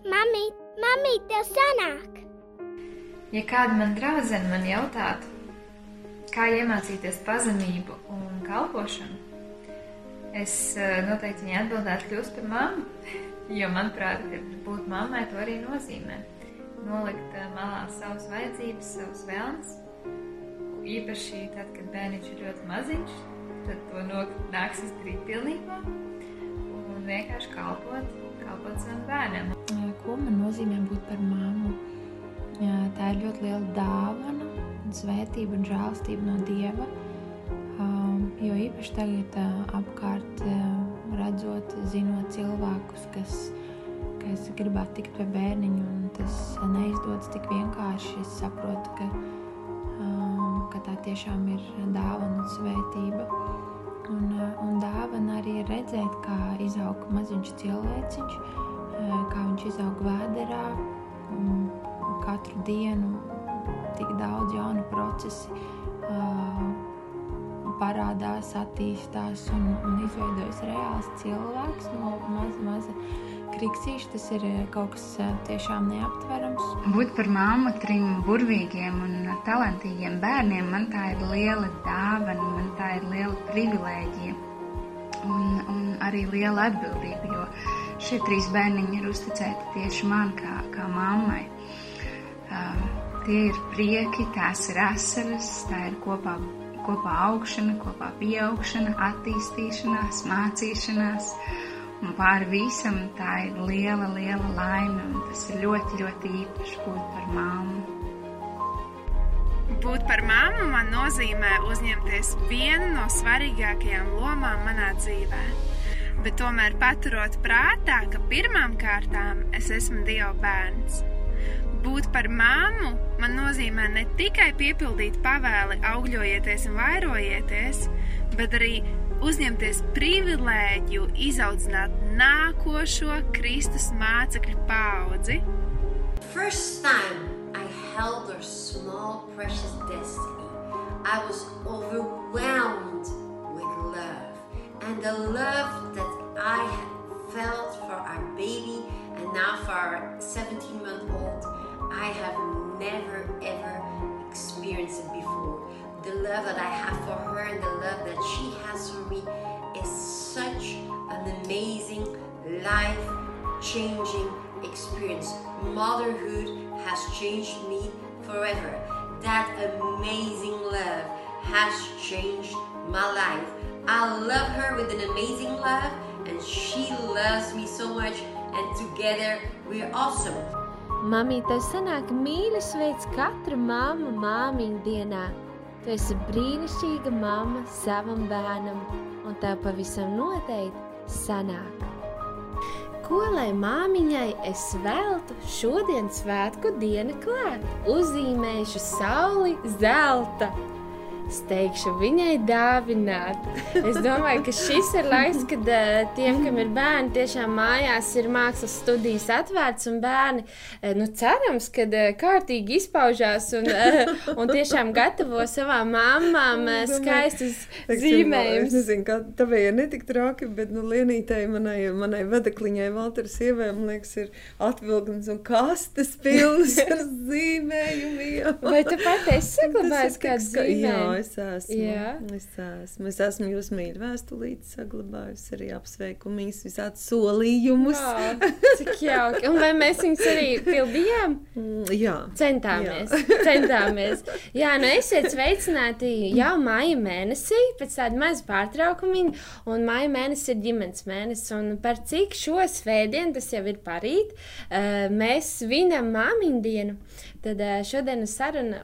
Mamīt, mamīt, tev sanāk! Ja kāda man draudzene man jautātu, kā iemācīties pazemību un kalpošanu, es eh, noteikti viņai atbildētu kļūst par mammu, jo, manuprāt, būt mammai to arī nozīmē. Nolikt eh, malā savas vajadzības, savas vēlmes, īpaši tad, kad bērniņš ir ļoti maziņš, tad to nāks izdarīt pilnībā un vienkārši kalpot, kalpot savam bērnam. Ko man nozīmē būt par mammu? Tā ir ļoti liela dāvana, svētība un žēlstība no Dieva. Jo īpaši tagad apkārt redzot, zinot cilvēkus, kas, kas gribētu tikt pie bērniņa, un tas neizdodas tik vienkārši. Es saprotu, ka, ka tā tiešām ir dāvana un svētība. Un, un dāvana arī redzēt, kā izaug maziņš cilvēciņš, kā viņš izaug vēderā katru dienu tik daudz jaunu procesu uh, parādās, attīstās un, un izveidojas reāls cilvēks no maza, maza kriksīša. Tas ir kaut kas tiešām neaptverams. Būt par māmu trim burvīgiem un talantīgiem bērniem, man tā ir liela dāvana, man tā ir liela privilēģija un, un arī liela atbildība, jo šie trīs bērniņi ir uzticēti tieši man kā, kā mammai. Um, tie ir prieki, tās ir asaras, tā ir kopā, kopā augšana, kopā pieaugšana, attīstīšanās, mācīšanās. Un pāri visam tā ir liela, liela laime, un tas ir ļoti, ļoti īpaši būt par māmu. Būt par māmu man nozīmē uzņemties vienu no svarīgākajām lomām manā dzīvē. Bet tomēr paturot prātā, ka pirmām kārtām es esmu Dieva bērns. Būt par māmu man nozīmē ne tikai piepildīt pavēli, augļojieties un vairojieties, bet arī uzņemties privilēģiju izaudzināt nākošo Kristus mācekļu paudzi. First time I held her small precious destiny, I was overwhelmed with love. And the love that I felt for our baby and now for our 17 month old I have never ever experienced it before. The love that I have for her and the love that she has for me is such an amazing, life changing experience. Motherhood has changed me forever. That amazing love has changed my life. I love her with an amazing love, and she loves me so much, and together we're awesome. Mamī, tev sanāk mīļš veids katru māmu māmiņu dienā. Tu esi brīnišķīga mamma savam bērnam, un tev pavisam noteikti sanāk. Ko lai māmiņai es veltu šodien svētku dienu klāt? Uzzīmēšu sauli zelta steigšu viņai dāvināt. Es domāju, ka šis ir laiks, kad uh, tiem, kam ir bērni, tiešām mājās ir mākslas studijas atvērts un bērni, uh, nu, cerams, ka uh, kārtīgi izpaužās un, un tiešām gatavo savām māmām uh, skaistus zīmējumus. Es nezinu, kā tavai ir netik traki, bet, nu, Lienītei, manai, manai vedekliņai, Valteras man liekas, ir atvilgums un kastes pilnas ar zīmējumiem. Vai tu pati esi saglabājis kādu zīmējumu? Es esmu. Jā. Es esmu. Es esmu jūsu mīļu vēstulīti saglabājusi arī apsveikumus, visādus solījumus. Jā, cik jauki. Un vai mēs viņus arī pildījām? Mm, jā. Centāmies. Jā. Centāmies. Jā, nu esiet sveicināti jau māja mēnesī, pēc tāda maza pārtraukumiņa, un māja mēnesis ir ģimenes mēnesis, un par cik šo svētdienu, tas jau ir parīt, eh, mēs svinam māmiņu dienu. Tad šodienas saruna,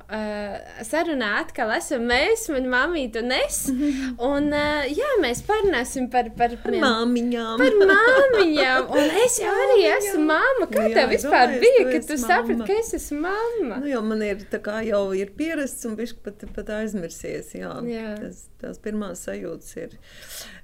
sarunā atkal esam mēs, mana mamīte un es. Un, jā, mēs parunāsim par, par, par māmiņām. Par māmiņām. Un es jau arī esmu mamma. Kā jā, tev vispār domāju, bija, kad tu saprati, ka es esmu mamma? Nu, jau man ir tā kā jau ir pierasts un bišķi pat, pat aizmirsies. Jā. Jā. Tas, tās pirmās sajūtas ir.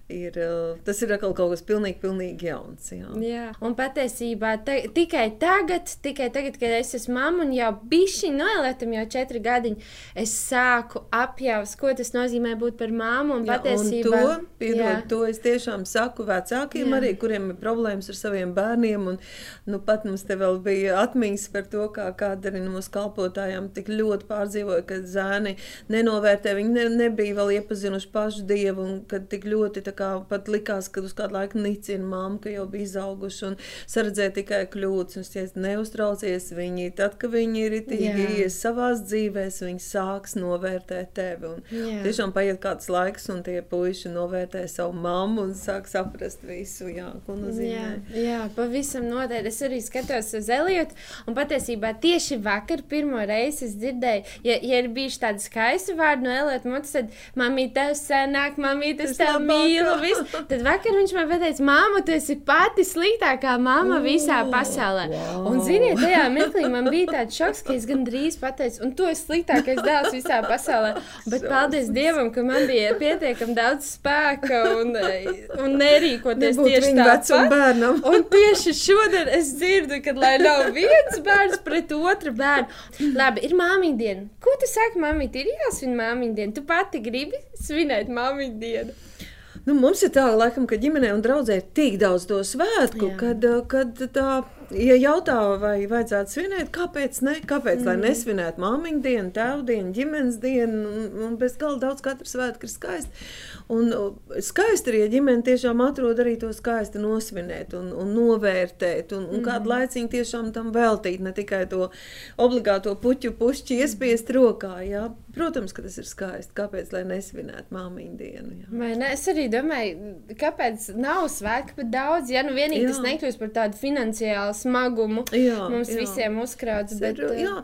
Ir, uh, tas ir atkal kaut kas pilnīgi, pilnīgi jauns. Jā. Jā. Un patiesībā te, tikai tagad, tikai tagad, kad es esmu mamma un jau bijusi noelētam, jau četri gadiņi, es sāku apjaust, ko tas nozīmē būt par māmu. Un Jā, patiesībā un to, piedod, to es tiešām saku vecākiem, Jā. arī, kuriem ir problēmas ar saviem bērniem. Un, nu, pat mums te vēl bija atmiņas par to, kā kāda no mūsu kalpotājām tik ļoti pārdzīvoja, ka zēni nenovērtē, viņi ne, nebija vēl iepazinuši pašu dievu, un kad tik ļoti tā pat likās, ka uz kādu laiku nicina mamma, ka jau bija izauguši un saredzēja tikai kļūdas. Un es neuztraucies viņi, tad, kad viņi ir Jā. ies savās dzīvēs, viņi sāks novērtēt tevi. Un Jā. tiešām paiet kāds laiks, un tie puiši novērtē savu mammu un sāk saprast visu, jā, ko Jā, nozīmē. jā, pavisam noteikti. Es arī skatos uz Eliotu, un patiesībā tieši vakar pirmo reizi es dzirdēju, ja, ja ir bijuši tādi skaisti vārdi no Eliota mutes, tad mamīte tev senāk, mamīte es tev labākā. Mīlu. Visu. Tad vakar viņš man pateica, māma, tu esi pati sliktākā mamma visā pasaulē. wow. Un ziniet, tajā mirklī man bija tāds šoks, ka es gandrīz pateicu, un tu esi sliktākais dēls visā pasaulē. Bet paldies Dievam, ka man bija pietiekami daudz spēka un, un nerīkoties Nebūt tieši bērnam. Un tieši šodien es dzirdu, ka lai nav viens bērns pret otru bērnu. Labi, ir māmiņa diena. Ko tu saki, māmiņa? Ir jāsvin māmiņa diena. Tu pati gribi svinēt māmiņa dienu. Nu, mums ir tā, laikam, ka ģimenē un draudzē ir tik daudz to svētku, Jā. kad, uh, kad tā, ja jautā, vai vajadzētu svinēt, kāpēc ne? Kāpēc, mm. lai nesvinētu māmiņu dienu, tēvu dienu, ģimenes dienu, un, un bez gala daudz katra svētka ir skaisti. Un uh, skaisti ir, ja ģimene tiešām atrod arī to skaisti nosvinēt un, un novērtēt, un, un Mhm. kādu laiciņu tiešām tam veltīt, ne tikai to obligāto puķu pušķi iespiest rokā, jā. Protams, ka tas ir skaisti. Kāpēc, lai nesvinētu māmiņu dienu? Jā. Vai ne? Es arī domāju, kāpēc nav svētki pat daudz. Ja nu vienīgi Jā. tas nekļūst par tādu finansiālu smagumu, Jā, mums jā. visiem uzkrauts. Bet, eh, jā,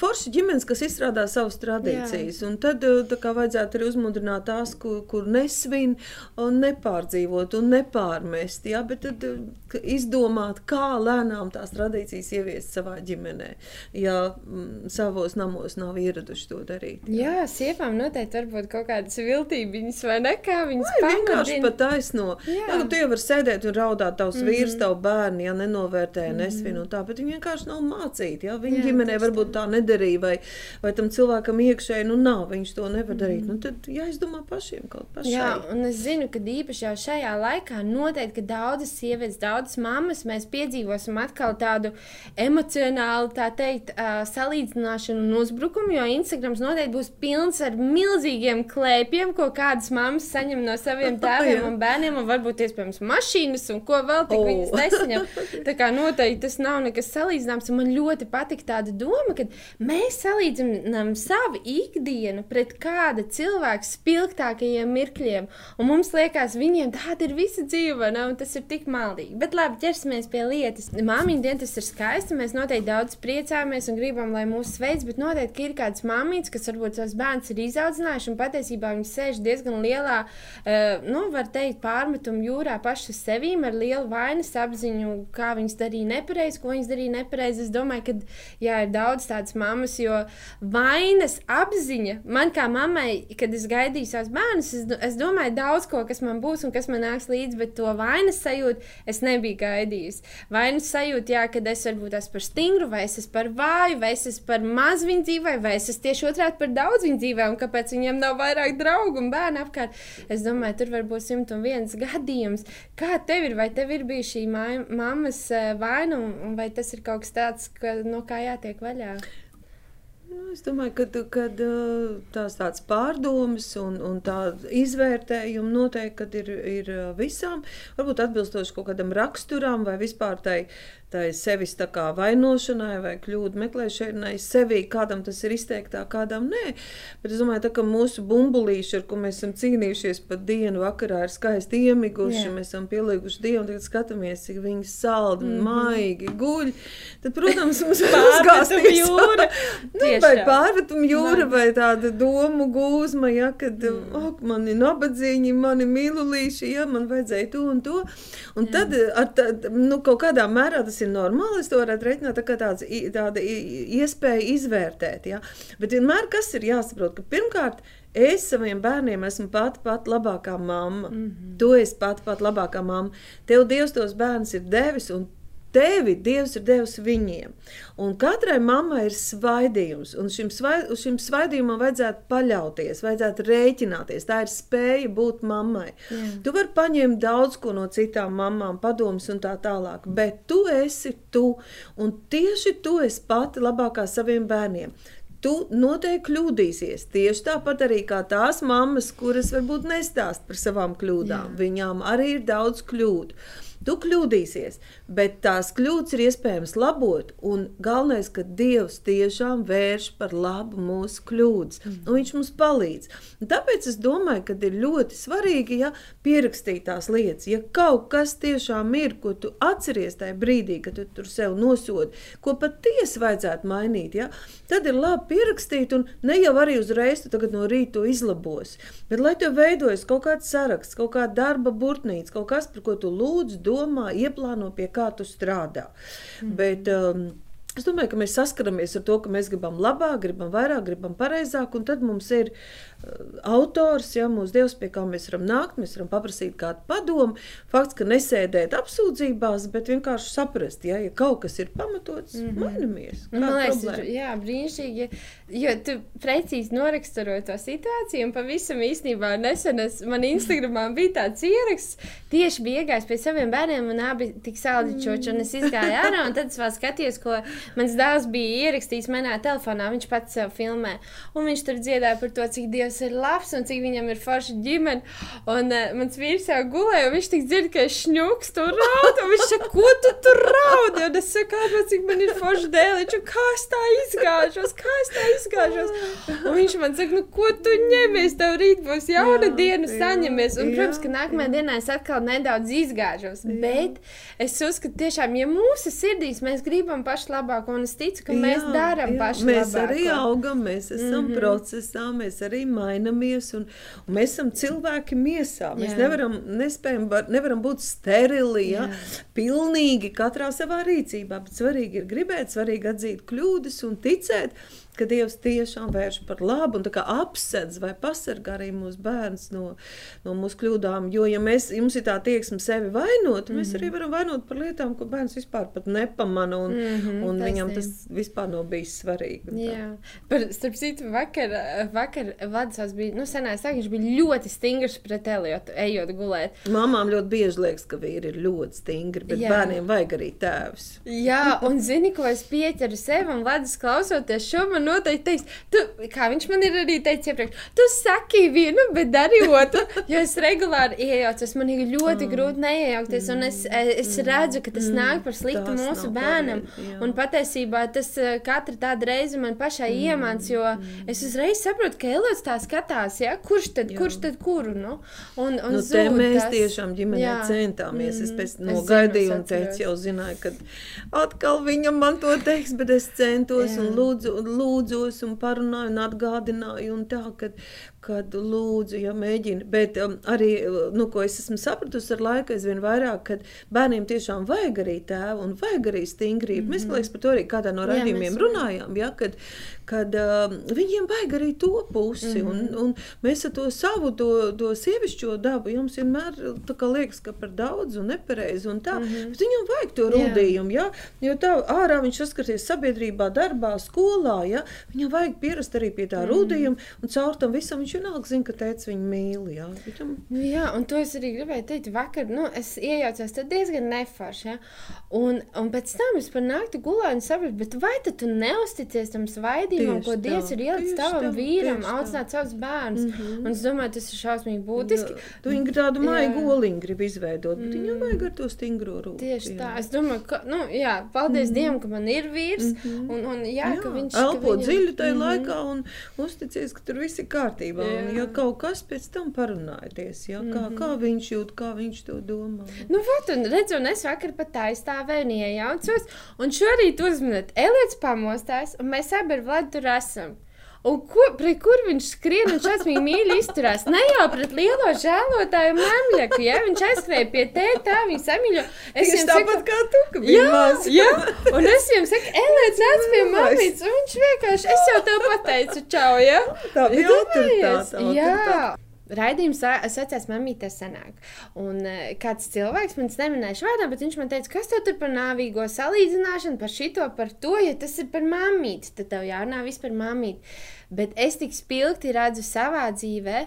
forši ģimenes, kas izstrādā savas tradīcijas, un tad eh, tā kā vajadzētu arī uzmundrināt tās, kur, kur nesvin, un nepārdzīvot un nepārmest. Jā, bet tad eh, izdomāt, kā lēnām tās tradīcijas ieviest savā ģimenē, ja mm, savos namos nav ieraduši to darīt. Jā, sievām noteikti var būt kaut kādas viltības, vai ne? Kā viņas Vai vienkārši pat taisno. Jā. Jā, tu jau vari sēdēt un raudāt, tavs mm Mhm. -hmm. vīrs, tavu bērnu, ja nenovērtē, mm -hmm. nesvin un tā, bet viņi vienkārši nav mācīti. Ja? Viņa Jā, ģimenē tieši varbūt tā nedarīja, vai, vai tam cilvēkam iekšēji, nu nav, viņš to nevar darīt. Nu, tad jāizdomā pašiem kaut pašai. Jā, un es zinu, ka īpaši jau šajā laikā noteikti, ka daudzas sievietes, daudzas mammas mēs piedzīvosim atkal tādu emocionālu, tā teikt, uh, salīdzināšanu un uzbrukumu, jo Instagrams noteikti būs pilns ar milzīgiem klēpiem, ko kādas mammas saņem no saviem tēviem un bērniem, un varbūt iespējams mašīnas un ko vēl tik O. viņas nesaņem. Tā kā noteikti tas nav nekas salīdzināms, un man ļoti patīk tāda doma, ka mēs salīdzinām savu ikdienu pret kāda cilvēka spilgtākajiem mirkļiem, un mums liekas, viņiem tāda ir visa dzīve, ne? un tas ir tik maldīgi. Bet labi, ķersimies pie lietas. Māmiņa diena tas ir skaisti, mēs noteikti daudz priecājamies un gribam, lai mūsu sveic, bet noteikti ir kāds māmiņas, kas varbūt savus bērnus ir izaudzinājuši, un patiesībā viņi sēž diezgan lielā, uh, nu, var teikt, pārmetumu jūrā paši sevīm ar lielu vainas apziņu, kā viņas darīja nepareizi, ko viņas darīja nepareizi. Es domāju, ka jā, ir daudz tādas mammas, jo vainas apziņa man kā mammai, kad es gaidīju savus bērnus, es, es domāju daudz ko, kas man būs un kas man nāks līdzi, bet to vainas sajūtu es nebiju gaidījusi. Vainas sajūta, jā, kad es varbūt esmu par stingru, vai es esmu par vāju, vai es esmu par maz viņu dzīvē, vai es esmu tieši otrādi par daudz viņu dzīvē, un kāpēc viņiem nav vairāk draugu un bērnu apkārt. Es domāju, tur var būt 101 gadījums. Kā tev ir, vai tev ir bijusi šī mammas eh, vaina, vai tas ir kaut kas tāds, ka, no kā jātiek vaļā? Nu, es domāju, ka kad, uh, tās tādas pārdomas un, un tā izvērtējumi noteikti ir, ir uh, visām, varbūt atbilstoši kaut kādam raksturām vai vispār tai, tai sevis tā kā vainošanai vai kļūdu meklēšanai sevī, kādam tas ir izteiktāk, kādam nē. Bet es domāju, tā, ka mūsu bumbulīši, ar ko mēs esam cīnījušies pat dienu vakarā, ir skaisti iemiguši, Jā. mēs esam pielikuši dievu, un tagad skatāmies, cik viņi saldi un Mhm. maigi guļ. Tad, protams, mums Pārmetumu uzgāstīs jūra. Nu, vai Tiešām. pārmetuma jūra, Vai. vai tāda domu gūzma, ja, kad mm. oh, man ir nabadzīgi, man ir mīlulīši, ja man vajadzēja to un to. Un Jā. tad ar tā, nu, kaut kādā mērā tas tas ir normāli. Es to varētu reiķināt tā kā tāds, tāda iespēja izvērtēt. Ja? Bet vienmēr kas ir jāsaprot, ka pirmkārt. Es saviem bērniem esmu pati pati labākā mamma. Mm -hmm. Tu esi pati pati labākā mamma. Tev Dievs tos bērnus ir devis, un tevi Dievs ir devis viņiem. Un katrai mammai ir svaidījums, un šim, svai, uz šim svaidījumam vajadzētu paļauties, vajadzētu rēķināties. Tā ir spēja būt mammai. Jā. Tu vari paņemt daudz ko no citām mamām, padomus un tā tālāk, bet tu esi tu, un tieši tu esi pati labākā saviem bērniem. Tu noteikti kļūdīsies. Tieši tāpat arī kā tās mammas, kuras varbūt nestāst par savām kļūdām. Jā. Viņām arī ir daudz kļūdu. Tu kļūdīsies, bet tās kļūdas ir iespējams labot. Un galvenais, ka Dievs tiešām vērš par labu mūsu kļūdas, mm. un Viņš mums palīdz. Un tāpēc es domāju, ka ir ļoti svarīgi ja, pierakstīt tās lietas. Ja kaut kas tiešām ir, ko tu atceries tajā brīdī, kad tu tur sev nosodi, ko patiesi vajadzētu mainīt, ja, tad ir labi pierakstīt, un ne jau arī uzreiz tu no rīta to izlabos. Bet lai tev veidojas kaut kāds saraksts, kaut kāda darba burtnīca, kaut kas, par ko tu lūdzu, domā, ieplāno, pie kā tu strādā. Mm. Bet, um, Es domāju, ka mēs saskaramies ar to, ka mēs gribam labāk, gribam vairāk, gribam pareizāk, un tad mums ir autors, ja mūsu dievs, pie kā mēs varam nākt, mēs varam paprasīt kādu padomu. Fakts, ka nesēdēt apsūdzībās, bet vienkārši saprast, ja, ja kaut kas ir pamatots, mm -hmm. mainamies. Man liekas, ir, jā, brīnišķīgi, jo tu precīzi noraksturoji to situāciju, un pavisam īstenībā nesen es, man Instagramā bija tāds ieraksts, tieši bija iegājis pie saviem bērniem, un abi tik saldi čoči, un es izgāju ārā, un tad es vēl skatījos, ko mans dēls bija ierakstījis manā telefonā, viņš pats sev filmē, un viņš tur dziedāja par to, cik Dievs ir labs, un cik viņam ir forša ģimene, un uh, mans vīrs jau gulēja, un viņš tik dzird, ka es šņukstu un raudu, viņš saka, ko tu tur raudi, un es saku, kāpēc, cik man ir forša dēliņš, un kā es tā izgāžos, kā es tā izgāžos, un viņš man saka, nu, ko tu ņemies, tev rīt būs jauna jā, diena, saņemies, un, protams, ka nākamajā dienā es atkal nedaudz izgāžos, jā. bet es uzskatu tiešām, ja mūsu sirdīs mēs gribam paši labāko, un es ticu, ka mēs jā, darām jā, paši mēs labāko. arī augam, mēs esam mm -hmm. procesā, mēs arī mainamies, un, un mēs esam cilvēki miesā. Mēs jā. nevaram, nespējam, nevaram būt sterili, ja? pilnīgi katrā savā rīcībā, bet svarīgi ir gribēt, svarīgi atzīt kļūdas un ticēt, ka Dievs tiešām vērš par labu un apsedz vai pasargā arī mūsu bērns no, no mūsu kļūdām. Jo, ja mēs, ja mums ir tā tieksme sevi vainot, mm -hmm. mēs arī varam vainot par lietām, ko bērns vispār nepamana, un, mm -hmm, un viņam tas vispār nav bijis svarīgi. Jā, par, starp citu, vakar, vakar Vladislavs bija, nu, senais tā, viņš bija ļoti stingrs pret Eliotu, ejot gulēt. Mamām ļoti bieži liekas, ka vīri ir ļoti stingri, bet Jā. bērniem vajag arī tēvs. Jā, un zini, ko es pieķeru sev, un Vladis klausoties šo man noteikti teiks, tu, kā viņš man ir arī teicis iepriekš, tu saki vienu, bet dari otru. Jo es regulāri iejaucos, man ir ļoti mm. grūti neiejaukties, un es, es mm. redzu, ka tas mm. nāk par sliktu tas mūsu bērnam. Pareizi, un patiesībā tas eh, katra tāda reize man pašai mm. iemāc, jo es uzreiz saprotu, ka Elots tā skatās, ja? kurš tad, jā. kurš tad kuru. Nu? Un, un nu, te mēs tas... tiešām ģimenē jā. centāmies. Mm. Es pēc nogaidīju un teicu, jau zināju, ka atkal viņam man to teiks, bet es centos jā. un lūdzu, lūdzu lūdzos un parunāju un atgādināju un tā, ka, kad lūdzu, ja mēģina. Bet um, arī, nu, ko es esmu sapratusi ar laiku, aizvien vairāk, kad bērniem tiešām vajag arī tēvu un vajag arī stingrību. Mm -hmm. Mēs, mhm. liekas, par to arī kādā no raidījumiem Jā, runājām, ja, kad, kad uh, viņiem vajag arī to pusi. Mm -hmm. un, un mēs ar to savu, to, to sievišķo dabu, jums vienmēr liekas, ka par daudz un nepareizi un tā. Mm -hmm. Bet viņam vajag to rudījumu, ja, jo tā ārā viņš saskaties sabiedrībā, darbā, skolā, ja, viņam vajag pierast arī pie tā mm -hmm. rudījuma un caur tam visam viņš vienalga zina, ka teica viņu mīl. Jā, Viņam... Nu, jā, un to es arī gribēju teikt. Vakar nu, es iejaucos diezgan neforši. Ja? Un, un pēc tam es par nakti gulēju un sapratu, vai tu neusticies tam svaidījumam, ko Dievs ir ielicis tavam vīram, audzināt savus bērnus. Mm -hmm. Un es domāju, tas ir šausmīgi būtiski. Jā, tu viņu tādu maigu goliņu grib izveidot, bet mm. viņam vajag ar to stingro rūku. Tieši jā. tā. Es domāju, ka, nu, jā, paldies mm -hmm. Dievam, ka man ir vīrs. Mm -hmm. un, un, jā, jā, ka viņš elpo viņam... dziļi tajā mm -hmm. laikā un uzticies, ka tur viss ir kārtībā. Jā. Un, ja kaut kas pēc tam parunājieties, ja, kā, mm -hmm. kā viņš jūt, kā viņš to domā. Nu, vat, un redz, un es vakar pat tā aizstāvēju iejaucos, un šorīt uzmanot, Elīds pamostās, un mēs abi ar Vladu tur esam. Un ko, pret kur viņš skrien un šausmīgi mīļi izturās? Ne jau pret lielo žēlotāju memļaku, ja viņš aizskrēja pie tēta, viņa samīļo. Es viņam tāpat kā tu, ka bija maz. jā, un es viņam saku, Elēns, nāc pie mamītes, un viņš vienkārši, es jau tev pateicu, čau, ja? Tā bija autoritāte, Jā. autoritāte. Raidījums saucās Mamīte senāk. Un uh, kāds cilvēks, man neminēšu vārdā, bet viņš man teica, kas tev tur par nāvīgo salīdzināšanu, par šito, par to, ja tas ir par mamīti, tad tev jārunā viss par mamīti. Bet es tik spilgti redzu savā dzīvē,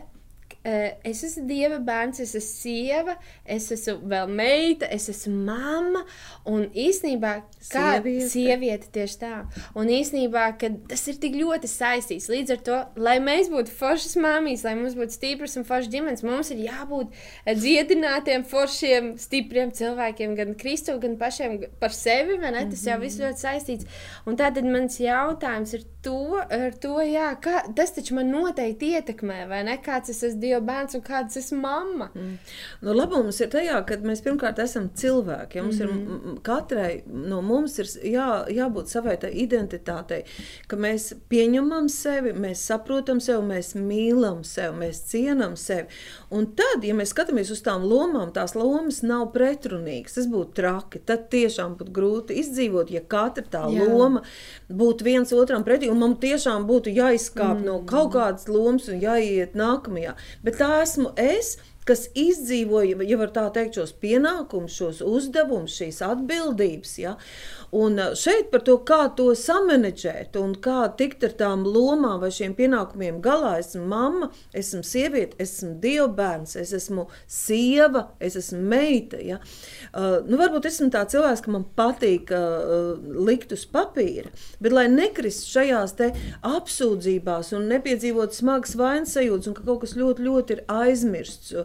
es esmu dieva bērns, es esmu sieva, es esmu vēl meita, es esmu mamma. Un īsnībā, kā Sieviete. sieviete tieši tā. Un īsnībā, tas ir tik ļoti saistīts. Līdz ar to, lai mēs būtu foršas māmijas, lai mums būtu stipras un foršas ģimenes, mums ir jābūt eh, dziedinātiem, foršiem, stipriem cilvēkiem, gan Kristu, gan pašiem par sevi. vai ne? Tas jau viss ļoti saistīts. Un tātad mans jautājums ir to, to, jā, kā, tas taču man noteikti ietekmē, vai ne? Kāds es esmu Dieva bērns un kāds es esmu mamma. Mm. Nu, labums ir tajā, ka mēs pirmkārt esam cilvēki. Ja mums mm -hmm. ir, m- katrai no mums ir jā, jābūt savai identitātei, ka mēs pieņemam sevi, mēs saprotam sevi, mēs mīlam sevi, mēs cienam sevi. Un tad, ja mēs skatāmies uz tām lomām, tās lomas nav pretrunīgas. Tas būtu traki. Tad tiešām būtu grūti izdzīvot, ja katra tā. Jā. loma būtu viens otram pretī. Un man tiešām būtu jāizkāp mm. no kaut kādas lomas un jāiet nākamajā. Bet tā esmu es. Kas izdzīvoja, ja var tā teikt, šos pienākumus, šos uzdevumus, šīs atbildības. Ja? Un šeit par to, kā to samanģēt un kā tikt ar tām lomām vai šiem pienākumiem galā. Esmu mamma, esmu sieviete, esmu dievbērns, es esmu sieva, es esmu meita. Ja? Uh, nu, varbūt esmu tāds cilvēks, ka man patīk uh, likt uz papīra, bet lai nekrist šajās te apsūdzībās un nepiedzīvot smagas vainas sajūtas, un ka kaut kas ļoti, ļoti ir aizmirsts.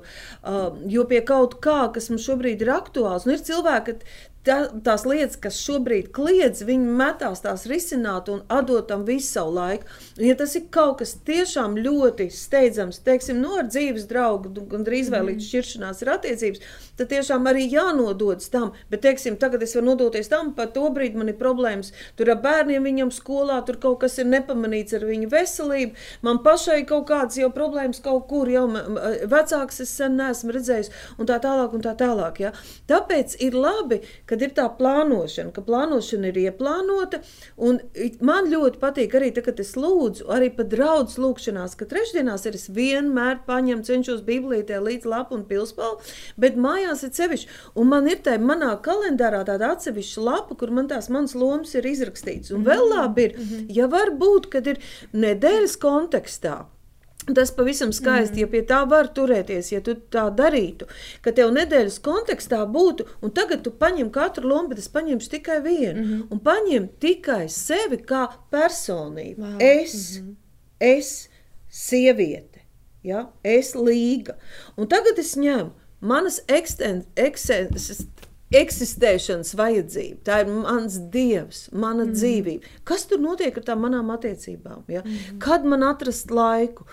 Uh, jo pie kaut kā, kas mums šobrīd ir aktuāls, un ir cilvēki, ka tā, tās lietas, kas šobrīd kliedz, viņi metās tās risināt un atdot tam visu savu laiku. Un, ja tas ir kaut kas tiešām ļoti steidzams, teiksim, no ar dzīves draugu, nu, gandrīz vai līdz šķiršanās ir attiecības, tad tiešām arī jānododas tam. Bet, teiksim, tagad es varu nodoties tam, pa to brīdi man ir problēmas. Tur ar bērniem viņam skolā, tur kaut kas ir nepamanīts ar viņu veselību. Man pašai kaut kādas jau problēmas kaut kur, jau vecāks es sen neesmu redzējis, un tā tālāk, un tā tālāk. Ja? Tāpēc ir labi, kad ir tā plānošana, ka plānošana ir ieplānota. Man ļoti patīk arī, tā, kad es lūdzu, arī pat draudz lūkšanās, ka trešdienās ir es vienmēr paņemu, cenšos biblītē līdz lapu un pilspālu, bet mājās ir sevišķi. Un man ir tā manā kalendārā tāda atsevišķa lapa, kur man tās manas lomas ir izrakstītas. Un vēl labi ir, ja var būt, kad ir nedēļas kontekstā. Tas pavisam skaisti, mm. ja pie tā var turēties, ja tu tā darītu, ka tev nedēļas kontekstā būtu, un tagad tu paņem katru lomu, bet es paņemšu tikai vienu, mm -hmm. un paņem tikai sevi kā personību. Wow. Es, mm -hmm. es, sieviete, ja? es līga. Un tagad es ņemu manas eksten, eksen, eksistēšanas vajadzība. Tā ir mans dievs, mana mm. dzīvība. Kas tur notiek ar tām manām attiecībām? Ja? Mm. Kad man atrast laiku?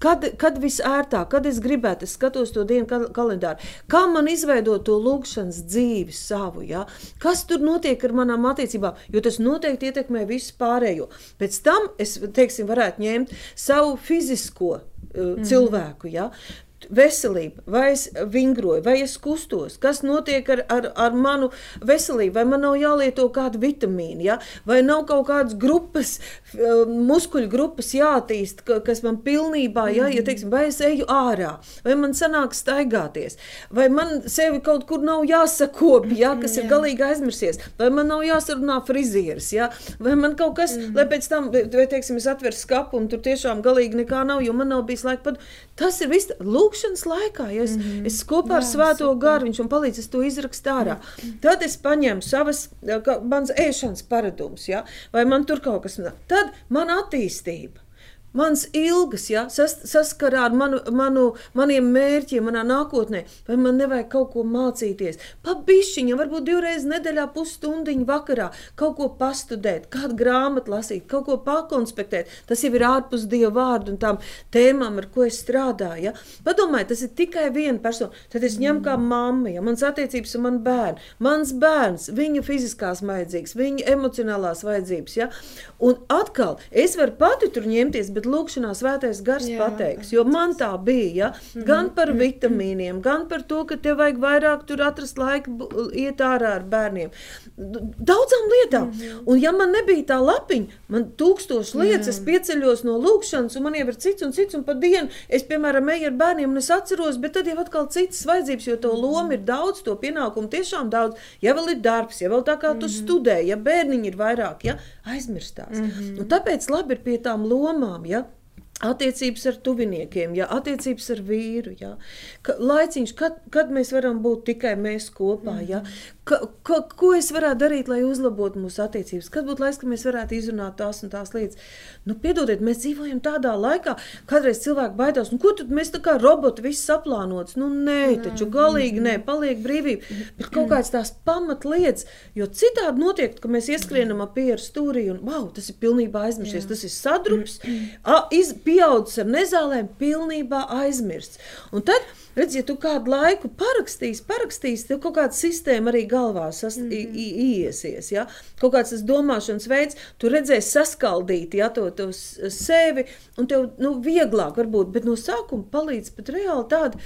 Kad, kad visērtāk, kad es gribētu, es skatos to dienu kal- kalendāru, kā man izveidot to lūgšanas dzīvi savu, ja? kas tur notiek ar manām attiecībām, jo tas noteikti ietekmē visu pārējo. Pēc tam es, teiksim, varētu ņemt savu fizisko uh, mm. cilvēku, ja? Veselība, vai es vingroju, vai es kustos, kas notiek ar, ar, ar manu veselību, vai man nav jālieto kāda vitamīna, ja? vai nav kaut kādas grupas, eh, muskuļu grupas jātīst, ka- kas man pilnībā, ja, ja teiksim, vai es eju ārā, vai man sanāk staigāties, vai man sevi kaut kur nav jāsakopja, ja, kas ir galīgi aizmirsies, vai man nav jāsarunā frizieris, ja, vai man kaut kas, mm. lai pēc tam, vai teiksim, es atveru skapu un tur tiešām galīgi nekā nav, jo man nav bijis laika pat. Tas ir viss lūkšanas laikā, ja es, mm -hmm. es kopā ar svēto garu viņš man palīdz, es to izrakstu ārā. Mm -hmm. Tad es paņemu savas, mans ēšanas paradumus, ja, vai man tur kaut kas nav. Tad man attīstība. Mans ilgas, ja, sas, saskarā ar manu, manu, maniem mērķiem, manā nākotnē, vai man nevajag kaut ko mācīties. Pabišķiņa, varbūt divreiz nedēļā pusstundiņu vakarā kaut ko pastudēt, kādu grāmatu lasīt, kaut ko pakonspektēt. Tas jau ir ārpus Dieva vārdu un tām tēmām, ar ko es strādāju. Ja. Padomājiet, tas ir tikai viena persona. Tad es ņemu kā mamma, ja mans attiecības ar manu bērnu, mans bērns, viņa fiziskās vajadzības, viņa emocionālās vajadzības. Ja. Un atkal, es varu pati tur ņemties, bet lūkšanā svētais gars Jā, pateiks, jo man tā bija, ja? Mhm, gan par mhm. vitamīniem, gan par to, ka tev vajag vairāk tur atrast laiku iet ārā ar bērniem. Daudzām lietām. Mhm. Un ja man nebija tā lapiņa, man tūkstoši lietas, es pieceļos no lūkšanas, un man jau ir cits un cits, un pa dienu es, piemēram, eju ar bērniem, un es atceros, bet tad jau atkal citas vajadzības, jo to loma ir daudz, to pienākumu tiešām daudz. Ja vēl ir darbs, ja vēl tā kā tu studē, ja bērniņi ir vairāk, ja aizmirstās. Un tāpēc labi ir pie tām lomām, ja? Attiecības ar tuviniekiem, ja, attiecības ar vīru. Ja, ka, laiciņš, kad, kad mēs varam būt tikai mēs kopā, ja, ka, ka, ko es varētu darīt, lai uzlabotu mūsu attiecības, kad būtu laiks, kad mēs varētu izrunāt tās un tās lietas. Nu, piedodiet, mēs dzīvojam tādā laikā, kādreiz cilvēki baidās, nu, ko tad mēs tā kā roboti viss saplānots. Nu, nē, taču galīgi nē, paliek brīvība, bet kaut kādas tās pamatlietas, jo citādi notiek, ka mēs ieskrienam ap pieru stūrī un, wow, tas ir pilnībā aizmirsies, tas ir sadrups, a, iz, pieaudzis ar nezālēm, pilnībā aizmirsts. Un tad, redz, ja tu kādu laiku parakstīsi, parakstīsi, tev kaut kāda sistēma arī galvā sas, mm -hmm. iesies, ja? kaut kāds tas domāšanas veids, tu redzēsi saskaldīt, ja, to, to sevi, un tev, nu, vieglāk varbūt, bet no sākuma palīdz pat reāli tāda,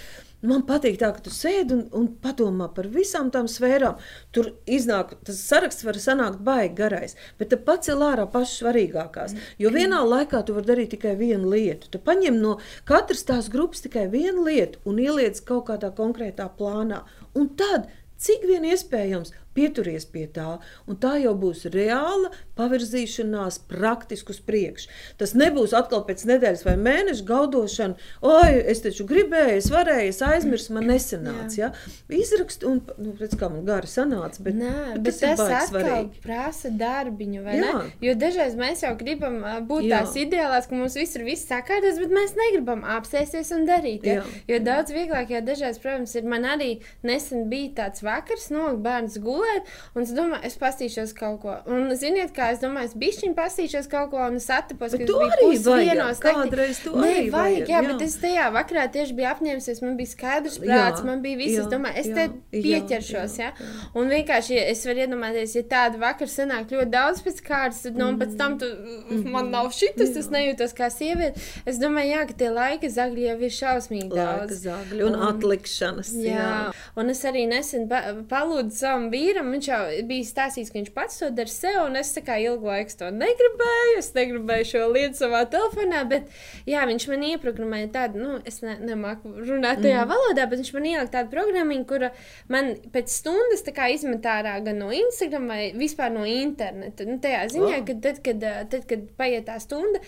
Man patīk tā, ka tu sēdi un, un padomā par visām tām sfērām. Tur iznāk, tas saraksts var sanākt baigi garais, bet tu pacēl ārā pašas svarīgākās. Jo vienā laikā tu vari darīt tikai vienu lietu. Tu paņem no katras tās grupas tikai vienu lietu un ieliec kaut kādā konkrētā plānā. Un tad, cik vien iespējams, pieturies pie tā, un tā jau būs reāla pavirzīšanās praktiski uz priekšu. Tas nebūs atkal pēc nedēļas vai mēneša gaudošana, oi, es taču gribēju, es varēju, es aizmirsu, man nesanāca. Ja? Izrakst, un, nu, redz, kā man gari sanāca, bet, Nē, bet tas ir tas baigi atkal svarīgi. prasa darbiņu, vai Jā. ne? Jo dažreiz mēs jau gribam būt Jā. tās ideālās, ka mums viss ir viss sakārtots, bet mēs negribam apsēsties un darīt. Ja? Jo daudz vieglāk, ja dažreiz, protams, ir man arī nesen bija tāds vakars, nolikt bērns gulēt, un es domāju, es pastīšos kaut ko. Un ziniet, kā es domāju, es bišķiņ pastīšos kaut ko, un es atapos, Bet ka es biju arī naktī. kādreiz to Nē, vajag, vajag, jā, jā. bet es tajā vakarā tieši biju apņēmusies, man bija skaidrs Jā, prāts, man bija viss, es jā, domāju, es jā, te jā, pieķeršos, jā, ja? Un vienkārši, ja es varu iedomāties, ja tāda vakar sanāk ļoti daudz pēc kārtas, tad, nu, un pēc tam tu, Mhm. man nav šitas, es nejūtos kā sieviete. Es domāju, jā, ka tie laika zagļi jau ir šausmīgi Laika daudz. zagļi un atlikšanas. Jā. jā, un es arī nesen pa- palūdzu savam vīram. Viņš jau bija stāstījis, ka viņš pats to dara sev, un es kā ilgu laiku to negribēju. Es negribēju šo lietu savā telefonā, bet jā, viņš man ieprogrammēja tādu, nu, es ne, nemāku runāt tajā mm. valodā, bet viņš man ielika tādu programmu, kura man pēc stundas tā kā izmet ārā gan no Instagram vai vispār no interneta. Nu, tajā ziņā, Oh. ka tad, kad, eh, tad, kad paiet tā stunda,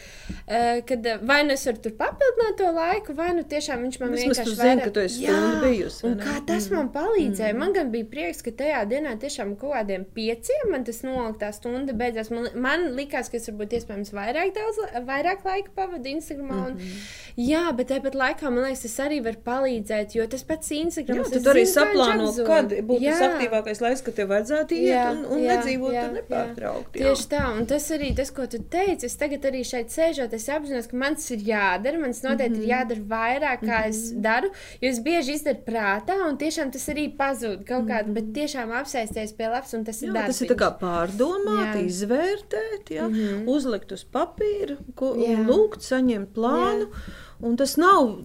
eh, kad eh, vai nu es varu tur papildināt to laiku, vai nu tiešām viņš man Vismaz vienkārši zini, vairāk- ka tu esi bijusi, kā tas man palīdzēja? Mm. Man gan bija prieks, ka tajā dienā tiešām kaut kādiem pieciem man tas noliktā stunda beidzās. Man, man likās, ka es varbūt iespējams vairāk, daudz, vairāk laika pavadu Instagramā. Un, Mhm. jā, bet tāpat laikā man liekas, tas arī var palīdzēt, jo tas pats Instagram. Jā, tu arī saplāno, kad būtu tas aktīvākais laiks, kad tev vajadzētu iet Jā, un, un jā, nedzīvot jā, tur nepārtraukti. jā. Tieši tā, un tas arī tas, ko tu teici. Es tagad arī šeit sēžot, es apzinos, ka man tas ir jādara. Man tas noteikti mm -hmm. ir Mhm. jādara vairāk, kā mm -hmm. es daru. Jo es bieži izdaru prātā, un tiešām tas arī pazūd kaut kādā, mm -hmm. bet tiešām apsēsties pie lapas, un tas ir Jā, darbs. tas ir kā pārdomāt, Jā. izvērtēt, jā, mm -hmm. uzlikt uz papīra, ko, Jā. lūgt, saņemt plānu. Un tas nav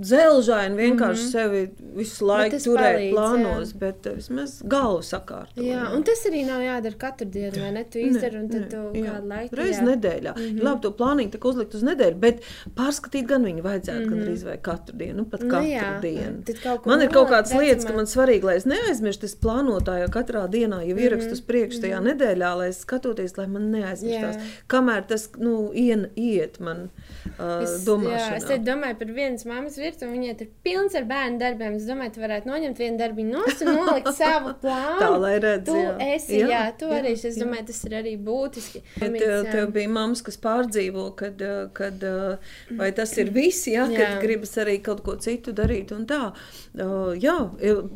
dzelžaini vienkārši mm -hmm. sevi visu laiku turēt palīdz, plānos, jā. bet eh, vismaz galvu sakārtot. Jā, un tas arī nav jādara katru dienu, vai ne? Tu izdari, un tad tu kādu laiku. Reizes jā. nedēļā. Mm -hmm. Labi, to plānīgi tā kā uzlikt uz nedēļu, bet pārskatīt gan viņu vajadzētu mm -hmm. gandrīz vai katru dienu, nu pat Nu katru jā, dienu. Man ir kaut kādas lietas, ka vecumā. man svarīgi, lai es neaizmirstu, es plānotājā katrā dienā jau ierakstu uz priekšu tajā nedēļā, lai es skatoties, lai man neaizmirstās. Jā. Kamēr tas, nu, ien, iet man uh, jā, domāšanā. es domāju par vienas mammas virtuve, un viņai tur pilns ar bērnu darbiem. Es domāju, tu varētu noņemt vienu darbiņu nost un nolikt savu plānu. Tā, lai redz, tu jā. esi, jā, Jā, jā tu jā, arī, es jā. domāju, tas ir arī būtiski. Bet tev, tev bija mammas, kas pārdzīvo, kad, eh, kad eh, vai tas ir viss, ja, kad Jā. gribas arī kaut ko citu darīt. un Tā. Uh, jā,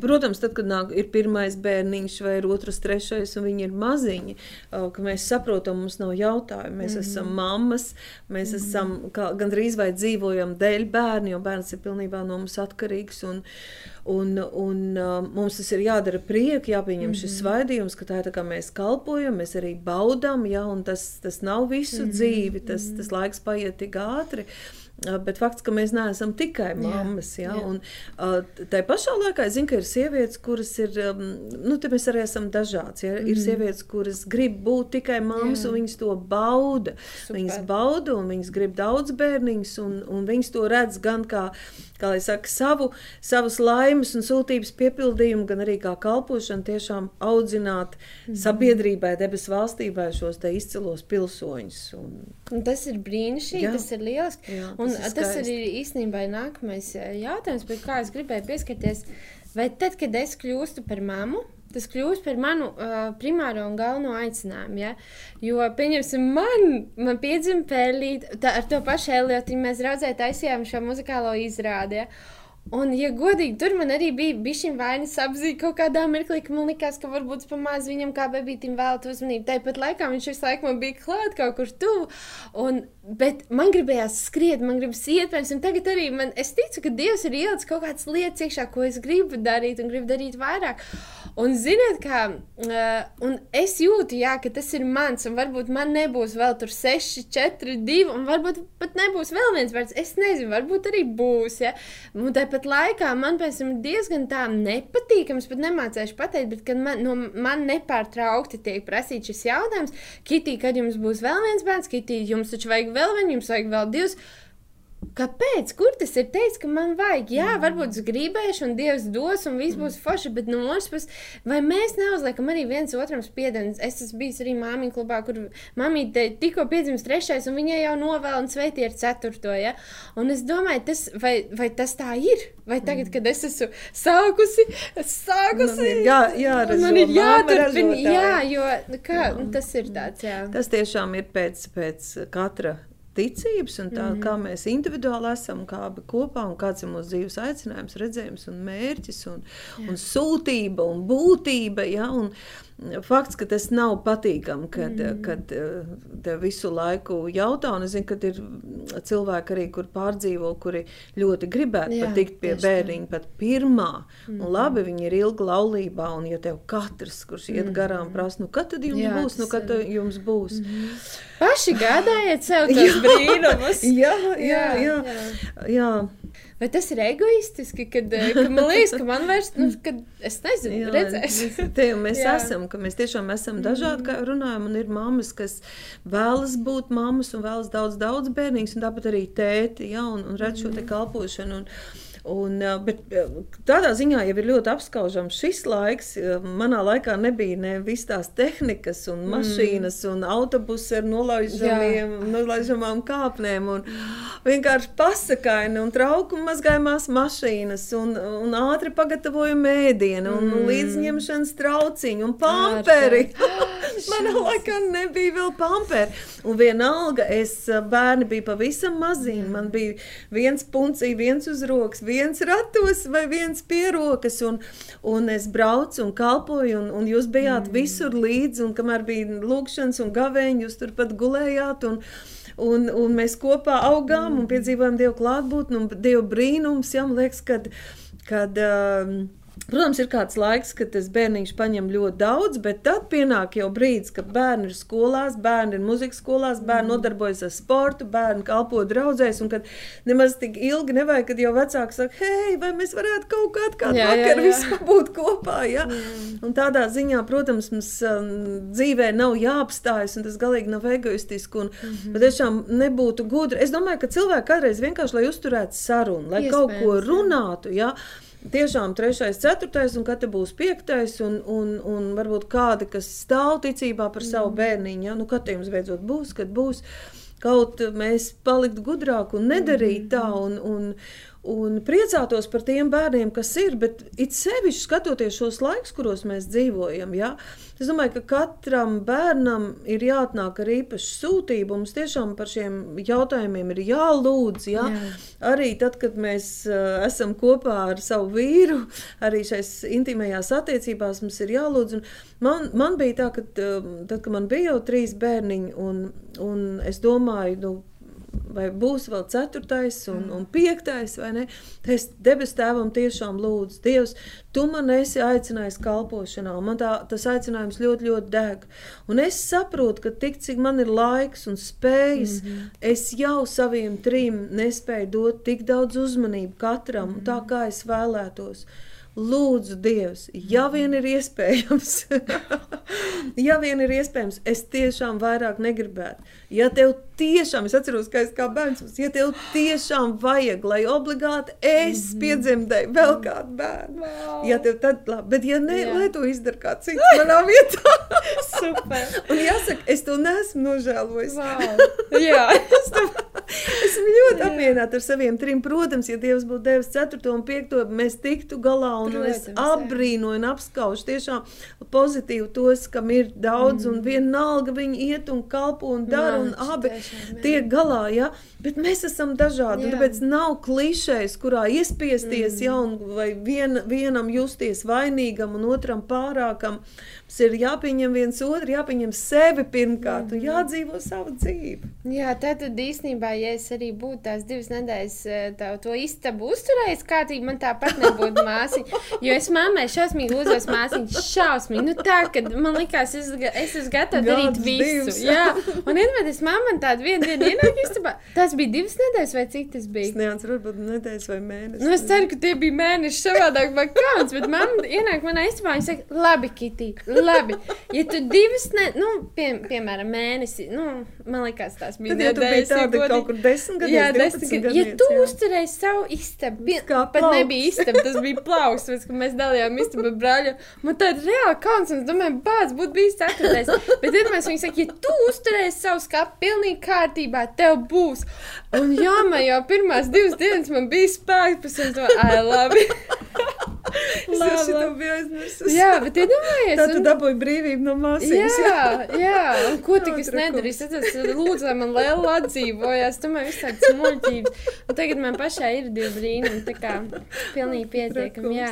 protams, tad, kad nāk, ir pirmais bērniņš vai ir otrs, trešais, un viņi ir maziņi, ka mēs saprotam, mums nav jautājumu. Mēs mm -hmm. esam mammas, mēs mm -hmm. esam kā, gandrīz vai dzīvojam dēļ bērni, jo bērns ir pilnībā no mums atkarīgs. Un, Un, un uh, mums tas ir jādara priekšā, jāpieņem mm -hmm. šis svaidījums, ka tā ir tā, kā mēs kalpojam, mēs arī baudām, ja, un tas, tas nav visu mm -hmm. dzīvi, tas, tas laiks paiet tik ātri. Uh, Bet fakts, ka mēs neesam tikai mammas. Jā, jā. Un, tā pašā laikā es zinu, ka ir sievietes, kuras ir, nu, te mēs arī esam dažādi. Ja? Ir sievietes, kuras grib būt tikai mammas, Jā. un viņas to bauda. Super. Viņas bauda, un viņas grib daudz bērniņus, un, un viņas to redz gan kā, kā lai saka, savu, savas laimes un sūtības piepildījumu, gan arī kā kalpošanu tiešām audzināt Mhm. sabiedrībai, debesu valstībai šos te izcilos pilsoņus. Un, Un tas ir brīnišķīgi, tas ir lieliski. Jā, un tas ir tas, arī īstenībā ir nākamais eh, jautājums, pie kā es gribēju pieskarties. Vai tad, kad es kļūstu par mammu, tas kļūst par manu uh, primāro un galveno aicinājumu? Ja? Jo, pieņemsim, man, man piedzima pēlīt, tā, ar to pašu Eliotu mēs raudzē taisījām šo muzikālo izrādi. Ja? Un, ja godīgi, tur man arī bija bijusi vainas apziņa kaut kādā mirklī, ka man likās, ka varbūt pamazs viņam kā bebītim vēlēt uzmanību. Tāpat laikā viņš visu laiku man bija klāt kaut kur tuvu. Bet man gribējās skriet, man gribējās iet tam. Tagad arī man, es ticu, ka Dievs ir ielicis kaut kādas lietas iekšā, ko es gribu darīt un gribu darīt vairāk. Un ziniet, kā uh, un es jūtu, jā, ka tas ir mans, un varbūt man nebūs vēl tur 6, 4, 2, un varbūt pat nebūs vēl viens vārds. Es nezinu, varbūt arī būs. Ja? Un tāpat laikā man tam ir diezgan tā nepatīkams, pat nemācīšu pateikt, bet man, no, man nepārtraukti tiek prasīts šis jautājums, Kitī, kad jums būs vēl viens bērns, Kitī, jums taču vajag vēl vienu, jums vajag vēl divus. Kāpēc? Kur tas ir teicis, ka man vajag? Jā, varbūt es gribēšu, un Dievs dos, un viss būs forši. Bet no otras puses, vai mēs neuzliekam arī viens otram spiedienu? Es esmu bijis arī māmiņu klubā, kur mamīte tikko piedzimis trešais, un viņai jau novēl un sveitī ar ceturto. Ja? Un es domāju, tas, vai, vai tas tā ir? Vai tagad, kad es esmu sākusi, sākusi Man ir jā- jāražo, man ir jāturpina, jā, jo nu, kā, tas ir tāds, jā. Tas tiešām ir pēc, pēc katra ticības un tā, mm -hmm. kā mēs individuāli esam, kā abi kopā un kāds ir mūsu dzīves aicinājums, redzējums un mērķis un, un sūtība un būtība. Ja, un, Fakts, ka tas nav patīkami, kad, mm. kad eh, te visu laiku jautā, un es zinu, ka ir cilvēki arī, kur pārdzīvo, kuri ļoti gribētu Jā, patikt pie bērniņa pat pirmā. Mm. Un labi, viņi ir ilgi laulībā, un ja tev katrs, kurš iet garām, prasa, nu kad tad jums Jā, būs, nu kad ir. jums būs. Paši gādājiet sev tos brīnumus. Jā, jā, Jā, jā. jā. Vai tas ir egoistiski, kad, eh, ka man liekas, ka man vairs, nu, kad es nezinu, Jā, redzēšu. mēs- Te jau mēs Jā. esam, ka mēs tiešām esam dažādi, kā runājam, un ir mammas, kas vēlas būt mammas un vēlas daudz, daudz bērnīgus, un tāpat arī tēti, ja, un, un redz šo te kalpošanu. Un, Un, ā, bet ā, tādā ziņā jau ir ļoti apskaužams šis laiks. ā, Manā laikā nebija ne visas tās tehnikas, un mašīnas, un autobusi ar nolaižamām kāpnēm. Un vienkārši pasakaini un trauku mazgājumās mašīnas, un, un ātri pagatavojumi ēdienu, un mm. līdzņemšanas trauciņu, un pamperi. Manā laikā nebija vēl pamperi. Un vienalga, es bērni bija pavisam maziņi. Man bija viens puncī, viens uz rokas, viens ratos vai viens pierokas. Un, un es braucu un kalpoju, un, un jūs bijāt mm. visur līdzi. Un kamēr bija lūkšanas un gavēņi, jūs turpat gulējāt. Un, Un, un mēs kopā augām un piedzīvojām Dievu klātbūtni un Dievu brīnums. Jā, man liekas, kad, kad um, Protams, ir kāds laiks, kad tas bērniņš paņem ļoti daudz, bet tad pienāk jau brīdis, kad bērni ir skolās, bērni ir muzikas skolās, bērni nodarbojas ar sportu, bērni kalpo draudzēs, un kad nemaz tik ilgi nevajag, kad jau vecāki saka, hei, vai mēs varētu kaut jā, vakaru jā. vispār būt kopā, ja? Un tādā ziņā, protams, mums um, dzīvē nav jāapstājas, un tas galīgi nav egoistiski, un mm -hmm. tiešām nebūtu gudri. Es domāju, ka cilvēki kādreiz vienkārši, lai uzturētu sarunu, lai kaut ko Iespējams, runātu, ja? Tiešām trešais, ceturtais, un kad te būs piektais, un, un, un varbūt kādi, kas stāv ticībā par savu bērniņu, ja? nu, kad jums beidzot būs, kad būs. Kaut mēs paliktu gudrāki un nedarīt tā, un, un, un priecātos par tiem bērniem, kas ir. Bet it sevišķi skatoties šos laikus, kuros mēs dzīvojam, ja, es domāju, ka katram bērnam ir jāatnāk ar īpašu sūtību. Mums tiešām par šiem jautājumiem ir jālūdz. Ja. Jā. Arī tad, kad mēs uh, esam kopā ar savu vīru, arī šais intimajās attiecībās mums ir jālūdz. Un man, man bija tā, ka uh, tad, kad man bija jau trīs bērniņi, un, un es domāju, nu, vai būs vēl ceturtais un, un piektais, vai ne? Es debesu tēvam tiešām lūdzu, Dievs, tu man esi aicinājis kalpošanā, un man tā, tas aicinājums ļoti, ļoti deg. Un es saprotu, ka tik cik man ir laiks un spējas, mm -hmm. es jau saviem trim nespēju dot tik daudz uzmanību katram, mm -hmm. tā kā es vēlētos. Lūdzu, Dievs, ja vien ir iespējams, ja vien ir iespējams, es tiešām vairāk negribētu. Ja tev tiešām, es atceros, ka es kā bērns, ja tev tiešām vajag, lai obligāti es -hmm. piedzemdēju vēl kādu bērnu, wow. ja tev tad labi, bet ja ne, Jā. lai to izdara kāds cits manā vietā. Super. Un jāsaka, es to neesmu nožēlojis. Wow. Jā. es to, esmu ļoti apmierināta ar saviem trim. Protams, ja Dievs būtu devis ceturto un piekto, mēs tiktu galā un Protams, es apbrīnoju un apskaužu tiešām pozitīvi tos, kam ir daudz, mm. un vienalga viņi iet un kalpo un dara, un abi tiek galā. Ja? Bet mēs esam dažādi. Tāpēc nav klišejs, kurā iespiesties mm. ja, un, vai vien, vienam justies vainīgam un otram pārākam. Mums ir jāpieņem viens otru, jāpieņem sevi pirmkārt mm. un jādzīvo savu dzīvi. Jā, tad īstenībā, ja es arī būtu tās divas nedēļas eh, tā, to istabu uzturējis kārtīgi, man tāpat nebūtu māsiņa. Jo es mammai šausmīgi uzvedu māsiņu, šausmīgi. Nu, tā, ka man likās, es, es esmu gatava darīt visu. Divs. Jā, un iedomājieties, mamma tādu vienu dienu ienāk istabā. Tas bija divas nedēļas vai cik tas bija? Es neatceros, varbūt nedēļas vai mēnesis. Nu, es ceru, ka tie bija mēneši savādāk vai kāds, bet mamma ienāk manā istabā un saka, labi, Kitī, labi. Ja tu divas, ne, nu, pie, piemēram, mēnesi, nu, man liekas, tās bija Tad, ja nedēļas. Ja tāda kaut kur desmit gadus. Jā, desmit gadus. Ja tu uzturēji savu istabu, pie, pat nebija istaba, tas bija tāpēc, ka mēs dalījām istabu brāļu. Man tāda reāli kauns, un es domāju, bāds būtu bijis ceturtais. Bet tad mēs viņai saka, ja tu uzturēsi savu skāpi pilnīgi kārtībā, tev būs. Un jā, man jau pirmās divas dienas man bija spēks, pēc tam to, ai, labi. Es jau biju aizmirsis. Jā, bet iedomājies. Tā tu un... dabūji brīvību no māsītes. Jā, jā, un ko tik es nedarīju. Es lūdzu, lai man liela atdzīvojās. Tu man visu tāds muļķības. Un tagad man pašai ir divi brīnumi, tā kā pilnīgi pietiekami, jā.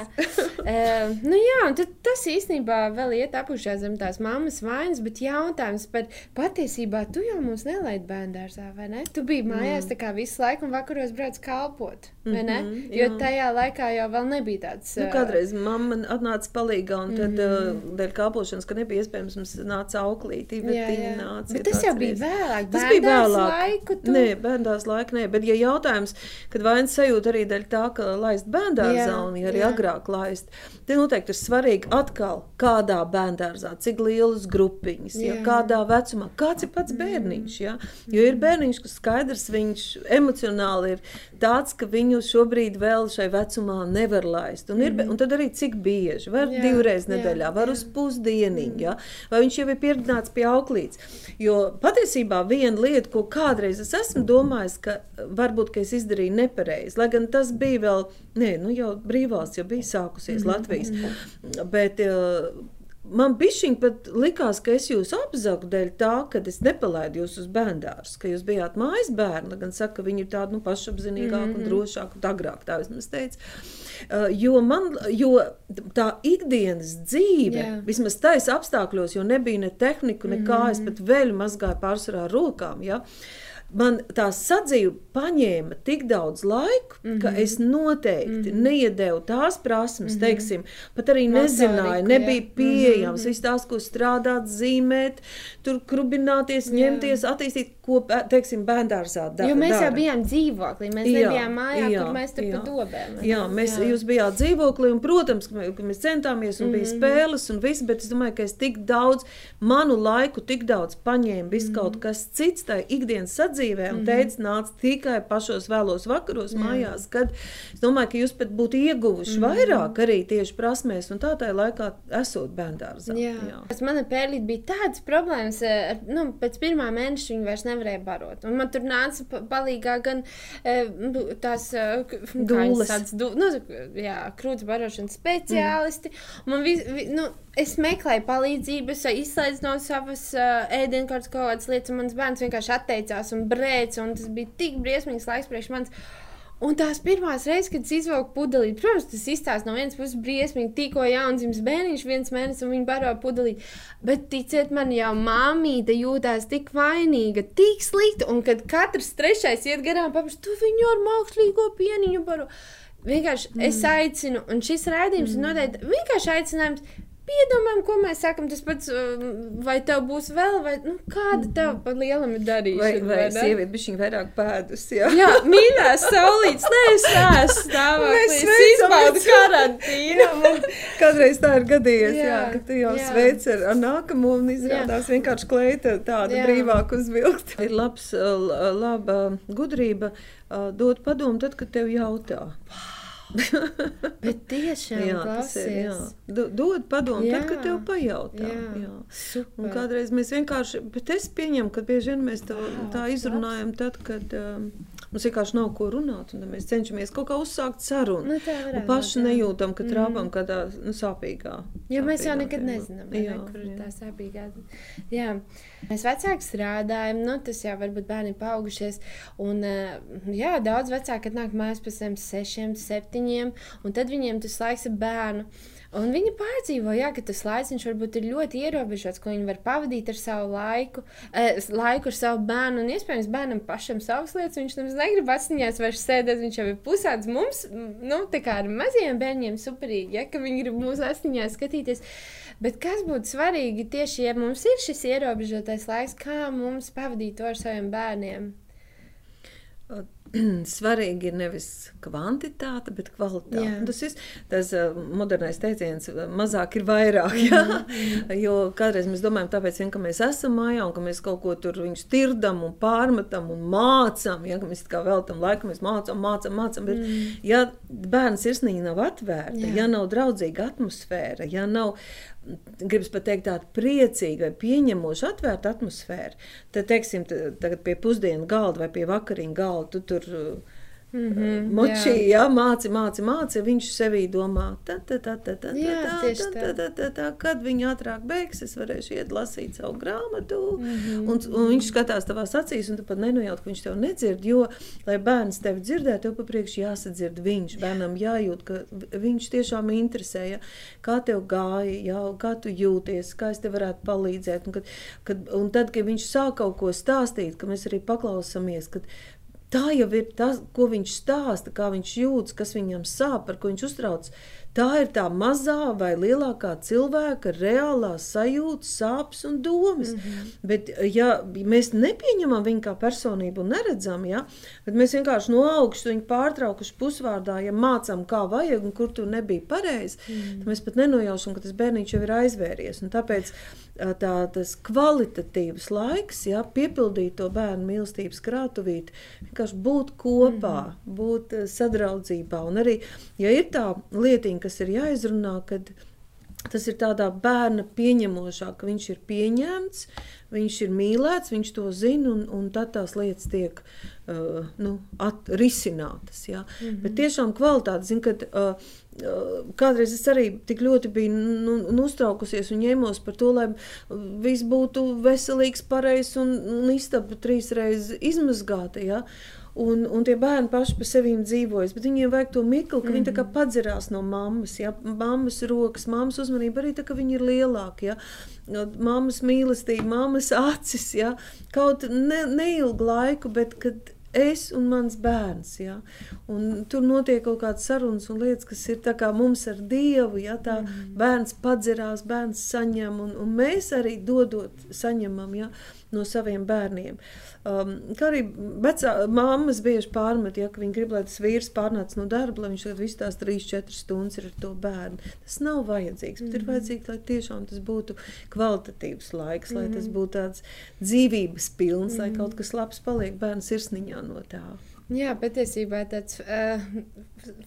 Uh, nu jā, un tad tas īstenībā vēl iet apušā zem tās mammas vainas, bet jautājums par patiesībā tu jau mūs nelaid bērndārzā, vai ne? Tu biji mājās mm. tā kā visu laiku un vakaros brauc kalpot, vai ne? Mm -hmm, jo jā. tajā laikā jau vēl nebija tāds. Nu, kādreiz mamma atnāca palīgā, un tad mm -hmm. dēļ kalpošanas, ka nebija iespējams, mums nāca auklītī, bet jā, jā. nāca. Bet tas jau bija vēlāk. Tas bija vēlāk. Laiku, tu... Nē, bērndās laika nē, bet ja jautājums, kad vainas sajūta arī dēļ tā, ka laist bērndārzā un ja arī jā. agrāk laist, tad noteikti ir svarīgi atkal, kādā bērndārzā, cik lielas grupiņas. Ja, kādā vecumā, kāds ir pats bērniņš, ja? jo ir bērniņš, kas skaidrs, viņš emocionāli ir tāds, ka viņu šobrīd vēl šai vecumā nevar laist. Un, ir, -hmm. un tad arī cik bieži, var jā, divreiz nedēļā, jā, var jā. uz pusdieniņu, ja? vai viņš jau ir pieredzināts pie auklītes. Jo patiesībā viena lieta, ko kādreiz es esmu domājis, ka varbūt ka es izdarīju nepareizi, lai gan tas bija vēl, nē, nu jau brīvās jau bija sākusies mm -hmm. Latvijas, bet uh, Man bija pat likās, ka es jūs apzaku dēļ tā, ka es nepalaidu jūs uz bērnu ka jūs bijāt mājas bērni. Gan saka, ka viņi ir tādi nu, pašapziņīgāki mm -hmm. un mhm. drošāki un agrāk. Tā vismaz teica. Uh, jo, man, jo tā ikdienas dzīve, yeah. vismaz taisa apstākļos, jo nebija ne tehnika, ne mm -hmm. es pat veļu mazgāju pārsvarā ar rokām. Ja? Uh, man tā sadzīve paņēma tik daudz laika, mm -hmm. ka mhm. es noteikti mm -hmm. neiedevu tās prasmes, mm -hmm. teiksim, pat arī nezināju, nebija pieejams. Mm -hmm. Viss tās, ko strādāt, zīmēt, tur krubināties, ņemties, Jā. attīstīt, ko, teiksim, bērndārzā dara. Jo mēs dara. jau bijām dzīvoklī, mēs jā, nebijām mājā, jā, kur mēs tur jā. dobēm. Jā, mēs, jā. jūs bijāt dzīvoklī, un, protams, ka mēs, ka mēs centāmies, un mm -hmm. bija mhm. spēles, un viss, bet es domāju, ka es tik daudz, manu laiku tik daudz paņēmu, viss mm -hmm. kaut kas cits, tā ikdienas sadzīvē, un teica, nāca tikai pašos vēlos vakaros mājās, kad es domāju, ka jūs pat būtu ieguvuši vairāk arī tieši prasmēs, un tā tajā laikā esot bērndārzā. Jā. Jā. Mana pērlīte bija tādas problēmas, eh, ar- nu, pēc pirmā mēneša viņa vairs nevarēja barot. Un man tur nāca pa- palīgā gan eh, nu, tās eh, viņas Dūles. sauc, du, nu, jā, krūts barošanas speciālisti. Mm. Man vis, vi, nu, es meklēju palīdzību, es izslēdzu no savas uh, ēdienkartes kaut kādas lietas, un mans bērns vienkārši atteicās un brēca, un tas bija tik briesmīgs laiks priekš manis. Un tās pirmās reizes, kad es izvilku pudelī, protams, tas izstāsta no vienas puses briesmīgi, tikko jaundzimis bērniņš, viens mēnesis, un viņa baro pudelī. Bet ticiet man, jau māmīte jūtās tik vainīga, tik slikta, un kad katrs trešais iet garām, paprasti, tu viņu ar mākslīgo pieniņu baro. Vienkārši mm. es aicinu, un šis raidījums mm. ir noteikti vienkārši aicinājums. Piedomājam, ko mēs sakām, tas pats, um, vai tev būs vēl, vai nu, kāda tev pa lielam ir darīšana. Vai, vai sieviete bija vairāk pēdus? Jā, Jā, mīļā, saulīts, nē, es neesmu stāvoklī. Mēs Es izbaudu karantīnu. man kādreiz tā ir gadījies, jā, Jā, jā, ka tu jau jā. sveic ar, ar nākamo un izrādās vienkārši kleita tāda Jā. brīvāk uzvilkt. Ir labs, laba gudrība ā, dot padomu tad, kad tev jautā. Bet tiešām, Jā, ir, jā. Dod padomu tad, kad Jā. tev pajautā. Jā. Jā. Super. Un kādreiz mēs vienkārši, bet es pieņemu, ka bieži vien mēs to tā izrunājam tad, kad um, mums vienkārši nav ko runāt, un mēs cenšamies kaut kā uzsākt sarunu. Nu, varētu paši būt, jā. nejūtam, ka trāpām kādā nu, sāpīgā. Jo mēs jau sāpīgā nekad tēmā. nezinām, vai ne, Jā, kur ir jā. tā sāpīgā. Jā. Mēs vecāki strādājam, nu, tas jau varbūt bērni paaugušies. Un, eh, jā, daudz vecāki nāk mājās pēc tam sešiem, septiņiem, un tad viņiem tas laiks ir bērnu. Un viņi pārdzīvo, jā, ka tas laiks varbūt ir ļoti ierobežots, ko viņi var pavadīt ar savu laiku, eh, laiku ar savu bērnu. Un iespējams, bērnam pašam savas lietas, viņš nemaz negrib atsniņās vairs sēdēt, viņš jau ir pusāds mums, nu, tā kā ar maziem bērniem superīgi, ja, ka viņi grib mūsu atsniņās skatīties. Bet kas būtu svarīgi tieši, ja mums ir šis ierobežotais laiks, kā mums pavadīt to ar saviem bērniem? Svarīgi ir nevis kvantitāte, bet kvalitāte. Jā. Tas ir tas uh, modernais teiciens, uh, mazāk ir vairāk. Jā? Mhm, Jo kādreiz mēs domājam, tāpēc, vien, ka mēs esam mājā un ka mēs kaut ko tur tirdam un pārmetam un mācām. Ja? Mēs kā veltam laiku, mēs mācām, mācām, mācām. Bet, mm. ja bērns sirsnīgi nav atvērta, Jā. ja nav draudzīga atmosfēra, ja nav gribas pat teikt, tāda priecīga vai pieņemoša, atvērta atmosfēra. Tad, teiksim, tagad pie pusdienu galda vai pie vakariņu galda tu tur mm -hmm, močī, jā, māci, māci, māci. Viņš sevī domā, tā, tā, tā, tā, tā, Jā, tā, tā, tā. tā, tā, tā, kad viņa ātrāk beigs, es varēšu iet lasīt savu grāmatu. Mm -hmm. un, un viņš skatās tavās acīs, un tu pat nenojaut, ka viņš tev nedzird. Jo, lai bērns tevi dzirdētu, tev papriekš jāsadzird viņš. Bērnam jājūt, ka viņš tiešām interesē, ja? kā tev gāja, ja? kā tu jūties, kā es tev varētu palīdzēt. Un, kad, kad, un tad, kad viņš sāk kaut ko stāstīt, ka mēs arī paklausāmies, kad Tā jau ir tas, ko viņš stāsta, kā viņš jūtas, kas viņam sāp, par ko viņš uztrauc. Tā ir tā mazā vai lielākā cilvēka reālā sajūta, sāpes un domas. Mm -hmm. Bet, ja mēs nepieņemam viņu kā personību un neredzam, ja, bet mēs vienkārši no augšas viņu pārtraukuši pusvārdā, ja mācām, kā vajag un kur tur nebija pareizi, mm. tad mēs pat nenojaušam, ka tas bērniņš jau ir aizvēries. Un tāpēc tā, tas kvalitatīvs laiks, ja, piepildīt to bērnu mīlestības krātuvīti, vienkārši būt kopā, mm -hmm. būt sadraudzībā. Un arī, ja ir tā lietiņa, kas ir jāizrunā, kad tas ir tādā bērna pieņemošā, ka viņš ir pieņemts, viņš ir mīlēts, viņš to zina, un, un tad tās lietas tiek uh, nu, risinātas. Ja? Mm -hmm. Bet tiešām kvalitāte, zinu, kad uh, uh, kādreiz es arī tik ļoti biju nu, nu, uztraukusies un ņēmos par to, lai viss būtu veselīgs, pareizs un, un istaba trīsreiz izmazgāta. Ja? Un, un tie bērni paši par sevi dzīvojas, bet viņiem vajag to mirkli, ka mm -hmm. viņi tā kā padzerās no mammas, ja mammas rokas, mammas uzmanība arī tā, ka viņi ir lielāki. Ja? No Mammas mīlestība, mammas acis, ja? kaut ne, neilgu laiku, bet kad es un mans bērns. Ja? Un tur notiek kaut kādas sarunas un lietas, kas ir mums ar Dievu. Ja? Tā bērns padzerās, bērns saņem, un, un mēs arī dodot, saņemam. Ja? No saviem bērniem. Um, kā arī vecā mammas bieži pārmet, ja viņi grib, lai tas vīrs pārnāc no darba, lai viņš tad visu tās 3-4 stundas ir ar to bērnu. Tas nav vajadzīgs, bet mm ir Mhm. vajadzīgs, lai tiešām tas būtu kvalitatīvs laiks, lai tas Mhm. būtu tāds dzīvības pilns, lai kaut kas labs paliek bērnu sirsniņā no tā. Jā, patiesībā tāds uh,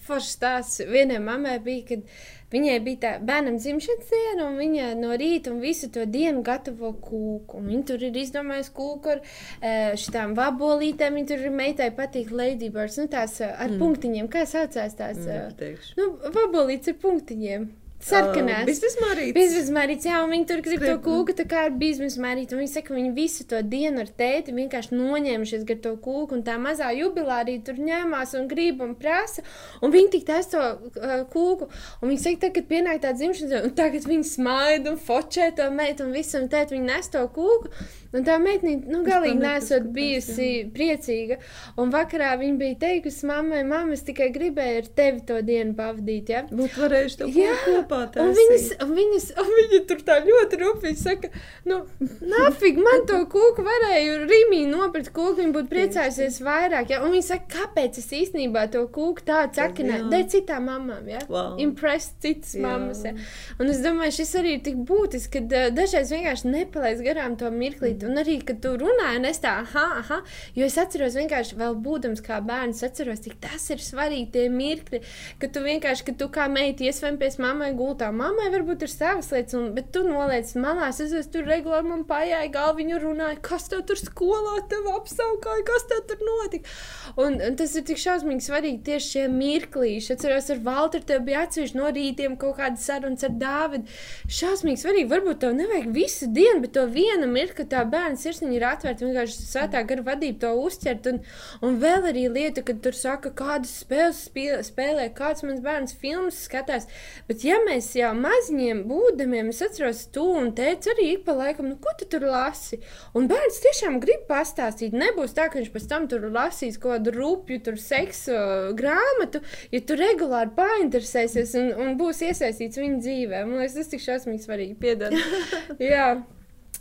foršs stāsts vienai mammai bija, kad viņai bija tā bērnam dzimšanas diena, un viņa no rīta un visu to dienu gatavo kūku. Un Viņa tur ir izdomājusi kūku ar uh, šitām vabolītēm, viņa tur ir meitai patīk ladybirds, nu tās uh, ar mm. punktiņiem, kā saucās tās? Uh, nu, vabolītes ar punktiņiem. Sarkanās. Biznesmārītes. Biznesmārītes, jā, un viņi tur grib to kūku, tā kā ar biznesmārīti. un Viņi saka, ka viņi visu to dienu ar tēti vienkārši noņēmušies gar to kūku, un tā mazā jubilārija tur ņēmās un grib un prasa, un viņi tik tās to uh, kūku, un viņi saka, tagad pienāk tā dzimšanas un tagad viņi smaida un fočē to meitu, un visu, un tēt viņi nes to kūku, un tā meitnī, nu, galīgi nesot bijusi priecīga, un vakarā viņa bija teikusi mammai, mamma, es tikai gribēju ar tevi to dienu pavadīt, ja? Būtu varējuši to Jā, kopā Un viņas, un viņas, un viņa tur tā ļoti rūpīgi saka, nu, nafig, man to kūku varēja rīmī nopirkt kūku, viņa būtu priecājusies vairāk. Ja? Un viņa saka, kāpēc es īstenībā to kūku tā cakināju? Dēļ citām mamām, ja? Wow. Impressed citas Jā. mammas. Ja? Un es domāju, šis arī ir tik būtisks, ka uh, dažreiz vienkārši nepalaist garām to mirklīt. Un arī, kad tu runāji, un es tā, aha, aha, jo es atceros vienkārši vēl būdams kā bērns, atceros, cik tas ir svarīgi tie mirkļi, ka tu vienkārši, ka tu kā meita iesvempies mammai gultā. Mammai varbūt ir savas lietas, un, bet tu noliec malā, es esmu tur regulāri, man pajāja galviņu runāja, kas tev tur skolā tev apsaukāja, kas tev tur notika. Un, un tas ir tik šausmīgi svarīgi tieši šie mirklīši. Atceros, ar Valteru tev bija atsevišķi no rītiem kaut kāda sarunas ar Dāvidu. Šausmīgi svarīgi, varbūt tev nevajag visu dienu, bet to vienu mirkli, kad tā bērna sirsniņa ir atvērta, vienkārši svētā gara vadība to uzķert. Un, un vēl arī lieta, kad tur saka, kādas spēles spēlē, kāds mans bērns filmas skatās. Bet ja mēs jau maziņiem būdamiem, es atceros, tu un teici arī ik pa laikam, nu, ko tu tur lasi? Un bērns tiešām grib pastāstīt. Nebūs tā, ka viņš pēc tam tur lasīs kaut kādu rupju, tur seksu grāmatu, ja tu regulāri painteresēsies un, un būs iesaistīts viņa dzīvē. Man liekas, tas tik šausmīgi svarīgi. Piedod. Jā.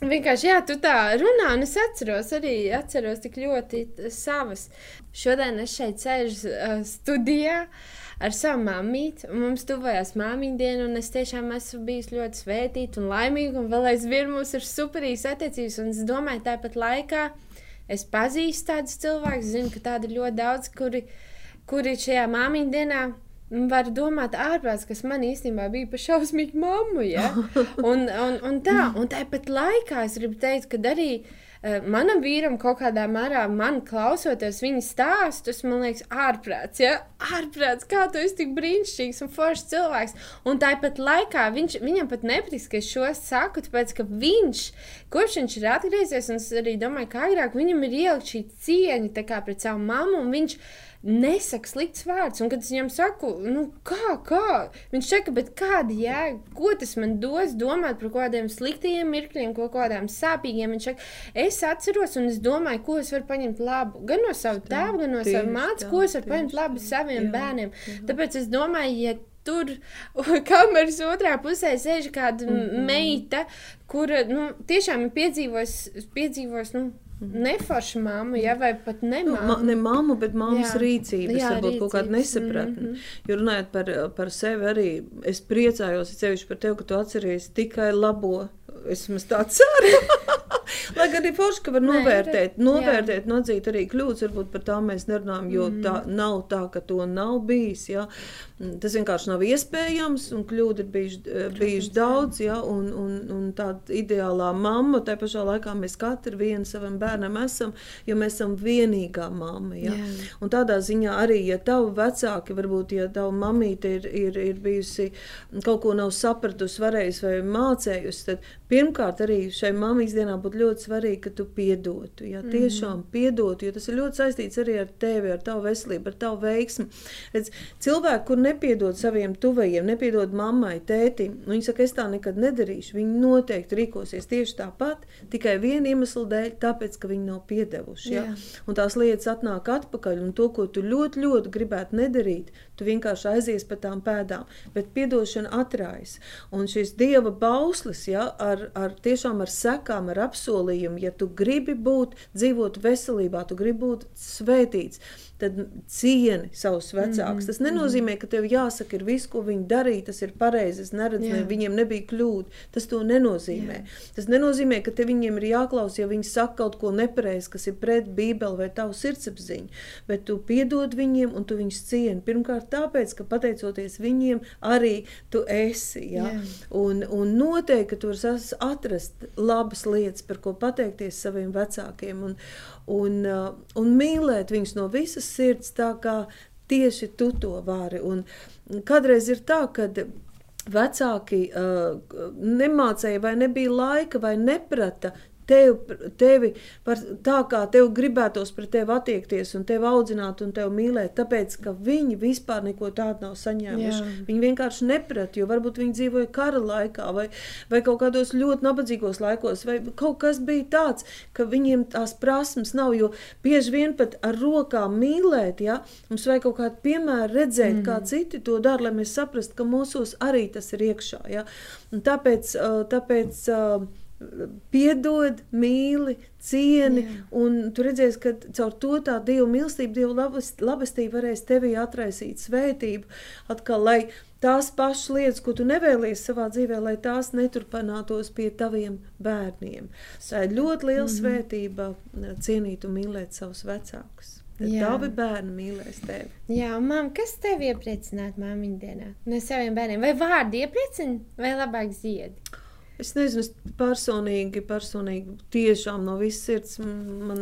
Vienkārši, jā, tu tā runā, un es atceros arī atceros tik ļoti savas. Šodien es šeit sēžu uh, studijā ar savu mammīti, mums tuvojās māmiņa diena, un es tiešām esmu bijis ļoti svētīta un laimīga, un vēl aizvien mums ir superīgas attiecības, un es domāju, tāpat laikā es pazīstu tādus cilvēkus, zinu, ka tādi ir ļoti daudz, kuri, kuri šajā māmiņa dienā var domāt, ārprāts, kas man īstenībā bija par šausmīgu mammu. Ja? Un, un, un tā, un tāpat laikā es gribu teikt, ka arī uh, manam vīram kaut kādā mērā, man klausoties viņa stāstus, man liekas, ārprāts, ja? ārprāts, kā tu esi tik brīnišķīgs un foršs cilvēks. Un tāpat laikā viņš, viņam pat nepatīk, ka es šo saku, tāpēc ka viņš, kopš viņš ir atgriezies, un es arī domāju, ka agrāk viņam ir ielikt šī cieņa pret savu mammu, viņš nesaka slikts vārds. Un, kad es viņam saku, nu, kā, kā, viņš saka, bet kāda jēga, ko tas man dos domāt par kaut kādiem sliktiem mirkļiem, ko kādām sāpīgiem. Viņš saka, es atceros, un es domāju, ko es varu paņemt labu gan no sava tēva, gan no sava mātes, ko es varu paņemt labu saviem Jā, bērniem. Tāpēc es domāju, ja tur kameras otrā pusē sēž kāda mm -hmm. meita, kura nu, tiešām ir piedzīvojusi, piedzīvojus, nu, neforša mamma, ja, vai pat ne Nu, mamma. ma, ne mamma, bet mammas Jā. rīcības, Jā, varbūt kaut kāda rīcības, nesapratne. mhm. Jo runājot par, par sevi arī, es priecājos sevišķi par tevi, ka tu atceries tikai labo. Es vismaz tā ceru. Lai gan ir forši, ka var Nē, novērtēt, ir- novērtēt, nodzīt arī kļūdas, varbūt par tām mēs nerunājam, jo mm. tā nav tā, ka to nav bijis. Mm, Tas vienkārši nav iespējams, un kļūda ir bijuši, bijuši daudz, ja? un, un, un tāda ideālā mamma, tā pašā laikā mēs katru vienu savam bērnam esam, jo mēs esam vienīgā mamma. Ja? Jā. Un tādā ziņā arī, ja tavi vecāki, varbūt, ja tava mamīte ir, ir, ir bijusi kaut ko nav sapratusi, varējusi vai mācējusi, tad pirmkārt arī šai mammijas dienā būtu ļoti svarīgi, ka tu piedotu. Ja? Tiešām piedotu, jo tas ir ļoti saistīts arī ar tevi, ar tavu veselību, ar tavu veiksmi. Redz, cilvēki, kur nepiedod saviem tuvajiem, nepiedod mammai, tētim, viņi saka, es tā nekad nedarīšu, viņi noteikti rīkosies tieši tāpat, tikai viena iemesla dēļ, tāpēc, ka viņi nav piedevuši. Ja? Jā. Un tās lietas atnāk atpakaļ, un to, ko tu ļoti, ļoti gribētu nedarīt, tu vienkārši aizies pa tām pēdām. Bet piedošana atrājas. Un šis dieva bauslis, ja, ar, ar, ar tiešām ar sekām, ar apsolījumu. Ja tu gribi būt, dzīvot veselībā, tu gribi būt svētīts, tad cieni savus vecākus. Mhm, Tas nenozīmē, ka tev jāsaka, ir viss, ko viņi darīja, tas ir pareizi. Es neredzu, Jā. ne, viņiem nebija kļūda. Tas to nenozīmē. Tas nenozīmē, ka te viņiem ir jāklaus, ja viņi saka kaut ko nepareizi, kas ir pret Bībeli vai tavu sirdsapziņu. Bet tu piedod viņiem un tu viņus cieni. Pirmkārt, tāpēc, ka pateicoties viņiem, arī tu esi. Ja? Jā. Un, un noteikti, ka tu vari atrast labas lietas, par ko pateikties saviem vecākiem. Un, un, uh, un mīlēt viņus no visas sirds, tā kā tieši tu to vari. Un kādreiz ir tā, ka vecāki uh, nemācīja, vai nebija laika, vai neprata. Tev, tevi par tā, kā tev gribētos pret tevi attiekties, un tevi audzināt, un tevi mīlēt, tāpēc, ka viņi vispār neko tādu nav saņēmuši. Jā. Viņi vienkārši neprata, jo varbūt viņi dzīvoja kara laikā, vai, vai kaut kādos ļoti nabadzīgos laikos, vai kaut kas bija tāds, ka viņiem tās prasmes nav. Jo bieži vien pat ar rokām mīlēt, ja, mums vajag kaut kādu piemēru redzēt, mm. kā citi to dara, lai mēs saprastu, ka mūsos arī tas ir iekšā. Ja. Un tāpēc, tāpēc piedod, mīli, cieni, Jā. un tu redzēsi, ka caur to tā Dieva mīlestība, Dieva labest- labestība varēs tevī atraisīt svētību, atkal, lai tās pašas lietas, ko tu nevēlies savā dzīvē, lai tās neturpinātos pie taviem bērniem. Tā ir ļoti liela mm -hmm. svētība cienīt un mīlēt savus vecākus. Tavi bērni mīlēs tevi. Jā, mam, kas tevi iepriecinātu māmiņu dienā no saviem bērniem? Vai vārdi iepriecina, vai labāk ziedi? Es nezinu, es personīgi, personīgi tiešām no visas sirds. Man,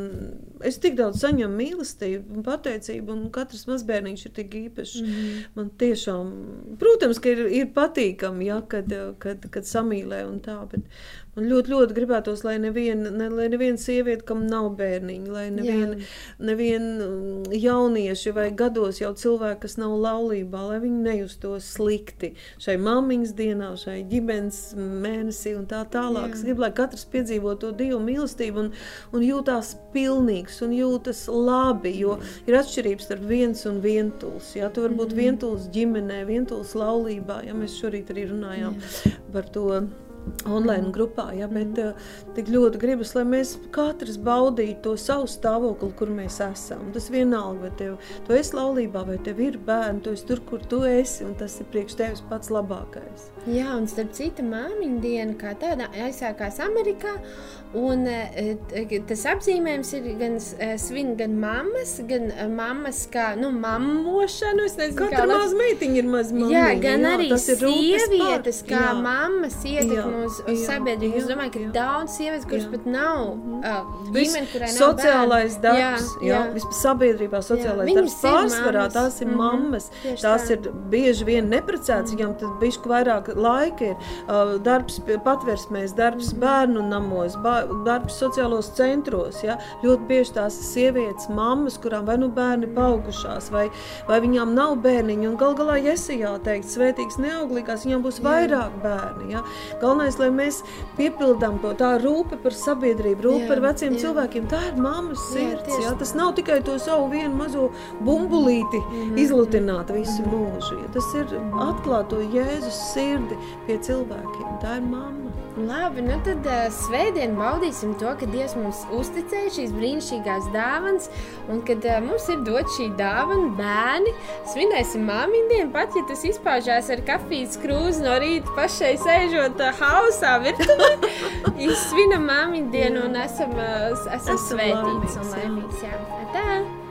es tik daudz saņemu mīlestību un pateicību, un katrs mazbērniņš ir tik īpašs. Mm. Man tiešām, protams, ka ir, ir patīkami, ja, kad, kad, kad samīlē un tā, bet man ļoti, ļoti gribētos, lai neviena ne, lai nevien sieviete, kam nav bērniņi, lai neviena nevien jaunieši vai gados jau cilvēki, kas nav laulībā, lai viņi nejustos slikti šai māmiņas dienā, šai ģimenes mēnesī un tā tālāk. Jā. Es gribu, lai katrs piedzīvo to Dievu mīlestību un, un jūtās pilnīgs un jūtas labi, jo ir atšķirības starp viens un vientuls. Ja? Tu vari būt vientuls ģimenē, vientuls laulībā, ja mēs šorīt arī runājām par to online grupā, ja, bet uh, tik ļoti gribas, lai mēs katrs baudītu to savu stāvokli, kur mēs esam. Tas vienalga, vai tev, tu esi laulībā, vai tev ir bērni, tu esi tur, kur tu esi, un tas ir priekš tevis pats labākais. Jā, un starp citu, māmiņu diena kā tāda aizsākās Amerikā. Un, e, t- tas apzīmējums ir gan e, svin gan mammas, gan mammas kā nu, mammošanu. Es nezinu, Katra labs- maza meitiņa ir maza mamma. Jā, gan arī rūpes par- sievietes, kā jā. mammas ietekmi uz, uz jā, sabiedrību. Es jā, domāju, ka jā. daudz sievietes, kuras Jā. pat nav uh, Viss ģimene, kurai nav sociālais bērnu. darbs, jā, jā. vispār sabiedrībā sociālais Viņas darbs ir pārsvarā mammas. tās ir Mhm. mammas. Tieši Tās tā. ir bieži vien neprecētas, viņam tad bišķi vairāk laika ir. Uh, darbs patversmēs, darbs Mhm. bērnu namos, darbs sociālos centros. Ja? Ļoti bieži tās ir sievietes, mammas, kurām vai nu bērni paaugušās, vai, vai viņām nav bērniņu. Un gal galā jesijā teikt, svētīgs neauglīgās, viņām būs vairāk bērni. Ja? Galvenais, lai mēs piepildām to tā rūpe par sabiedrību, rūpe Jā, par veciem jā. cilvēkiem. Tā ir mammas Jā, sirds. tieši Ja? Tas nav tikai to savu vienu mazo bumbulīti Mhm. izlutināt visu mūžu. Ja? Tas ir atklāt to Jēzus sirdi pie cilvēkiem. Tā ir mamma. Labi, nu tad uh, svētdien baudīsim to, ka Dievs mums uzticēja šīs brīnišķīgās dāvanas, un kad uh, mums ir dot šī dāvana bērni, svinēsim māmiņu dienu, pat ja tas izpaužās ar kafijas krūzi no rīta pašai sēžot uh, hausā virtuvē. Izsvinam māmiņu dienu un esam, uh, esam Esam svētīts un laimīgs, jā. laimīgs. Jā. Tā!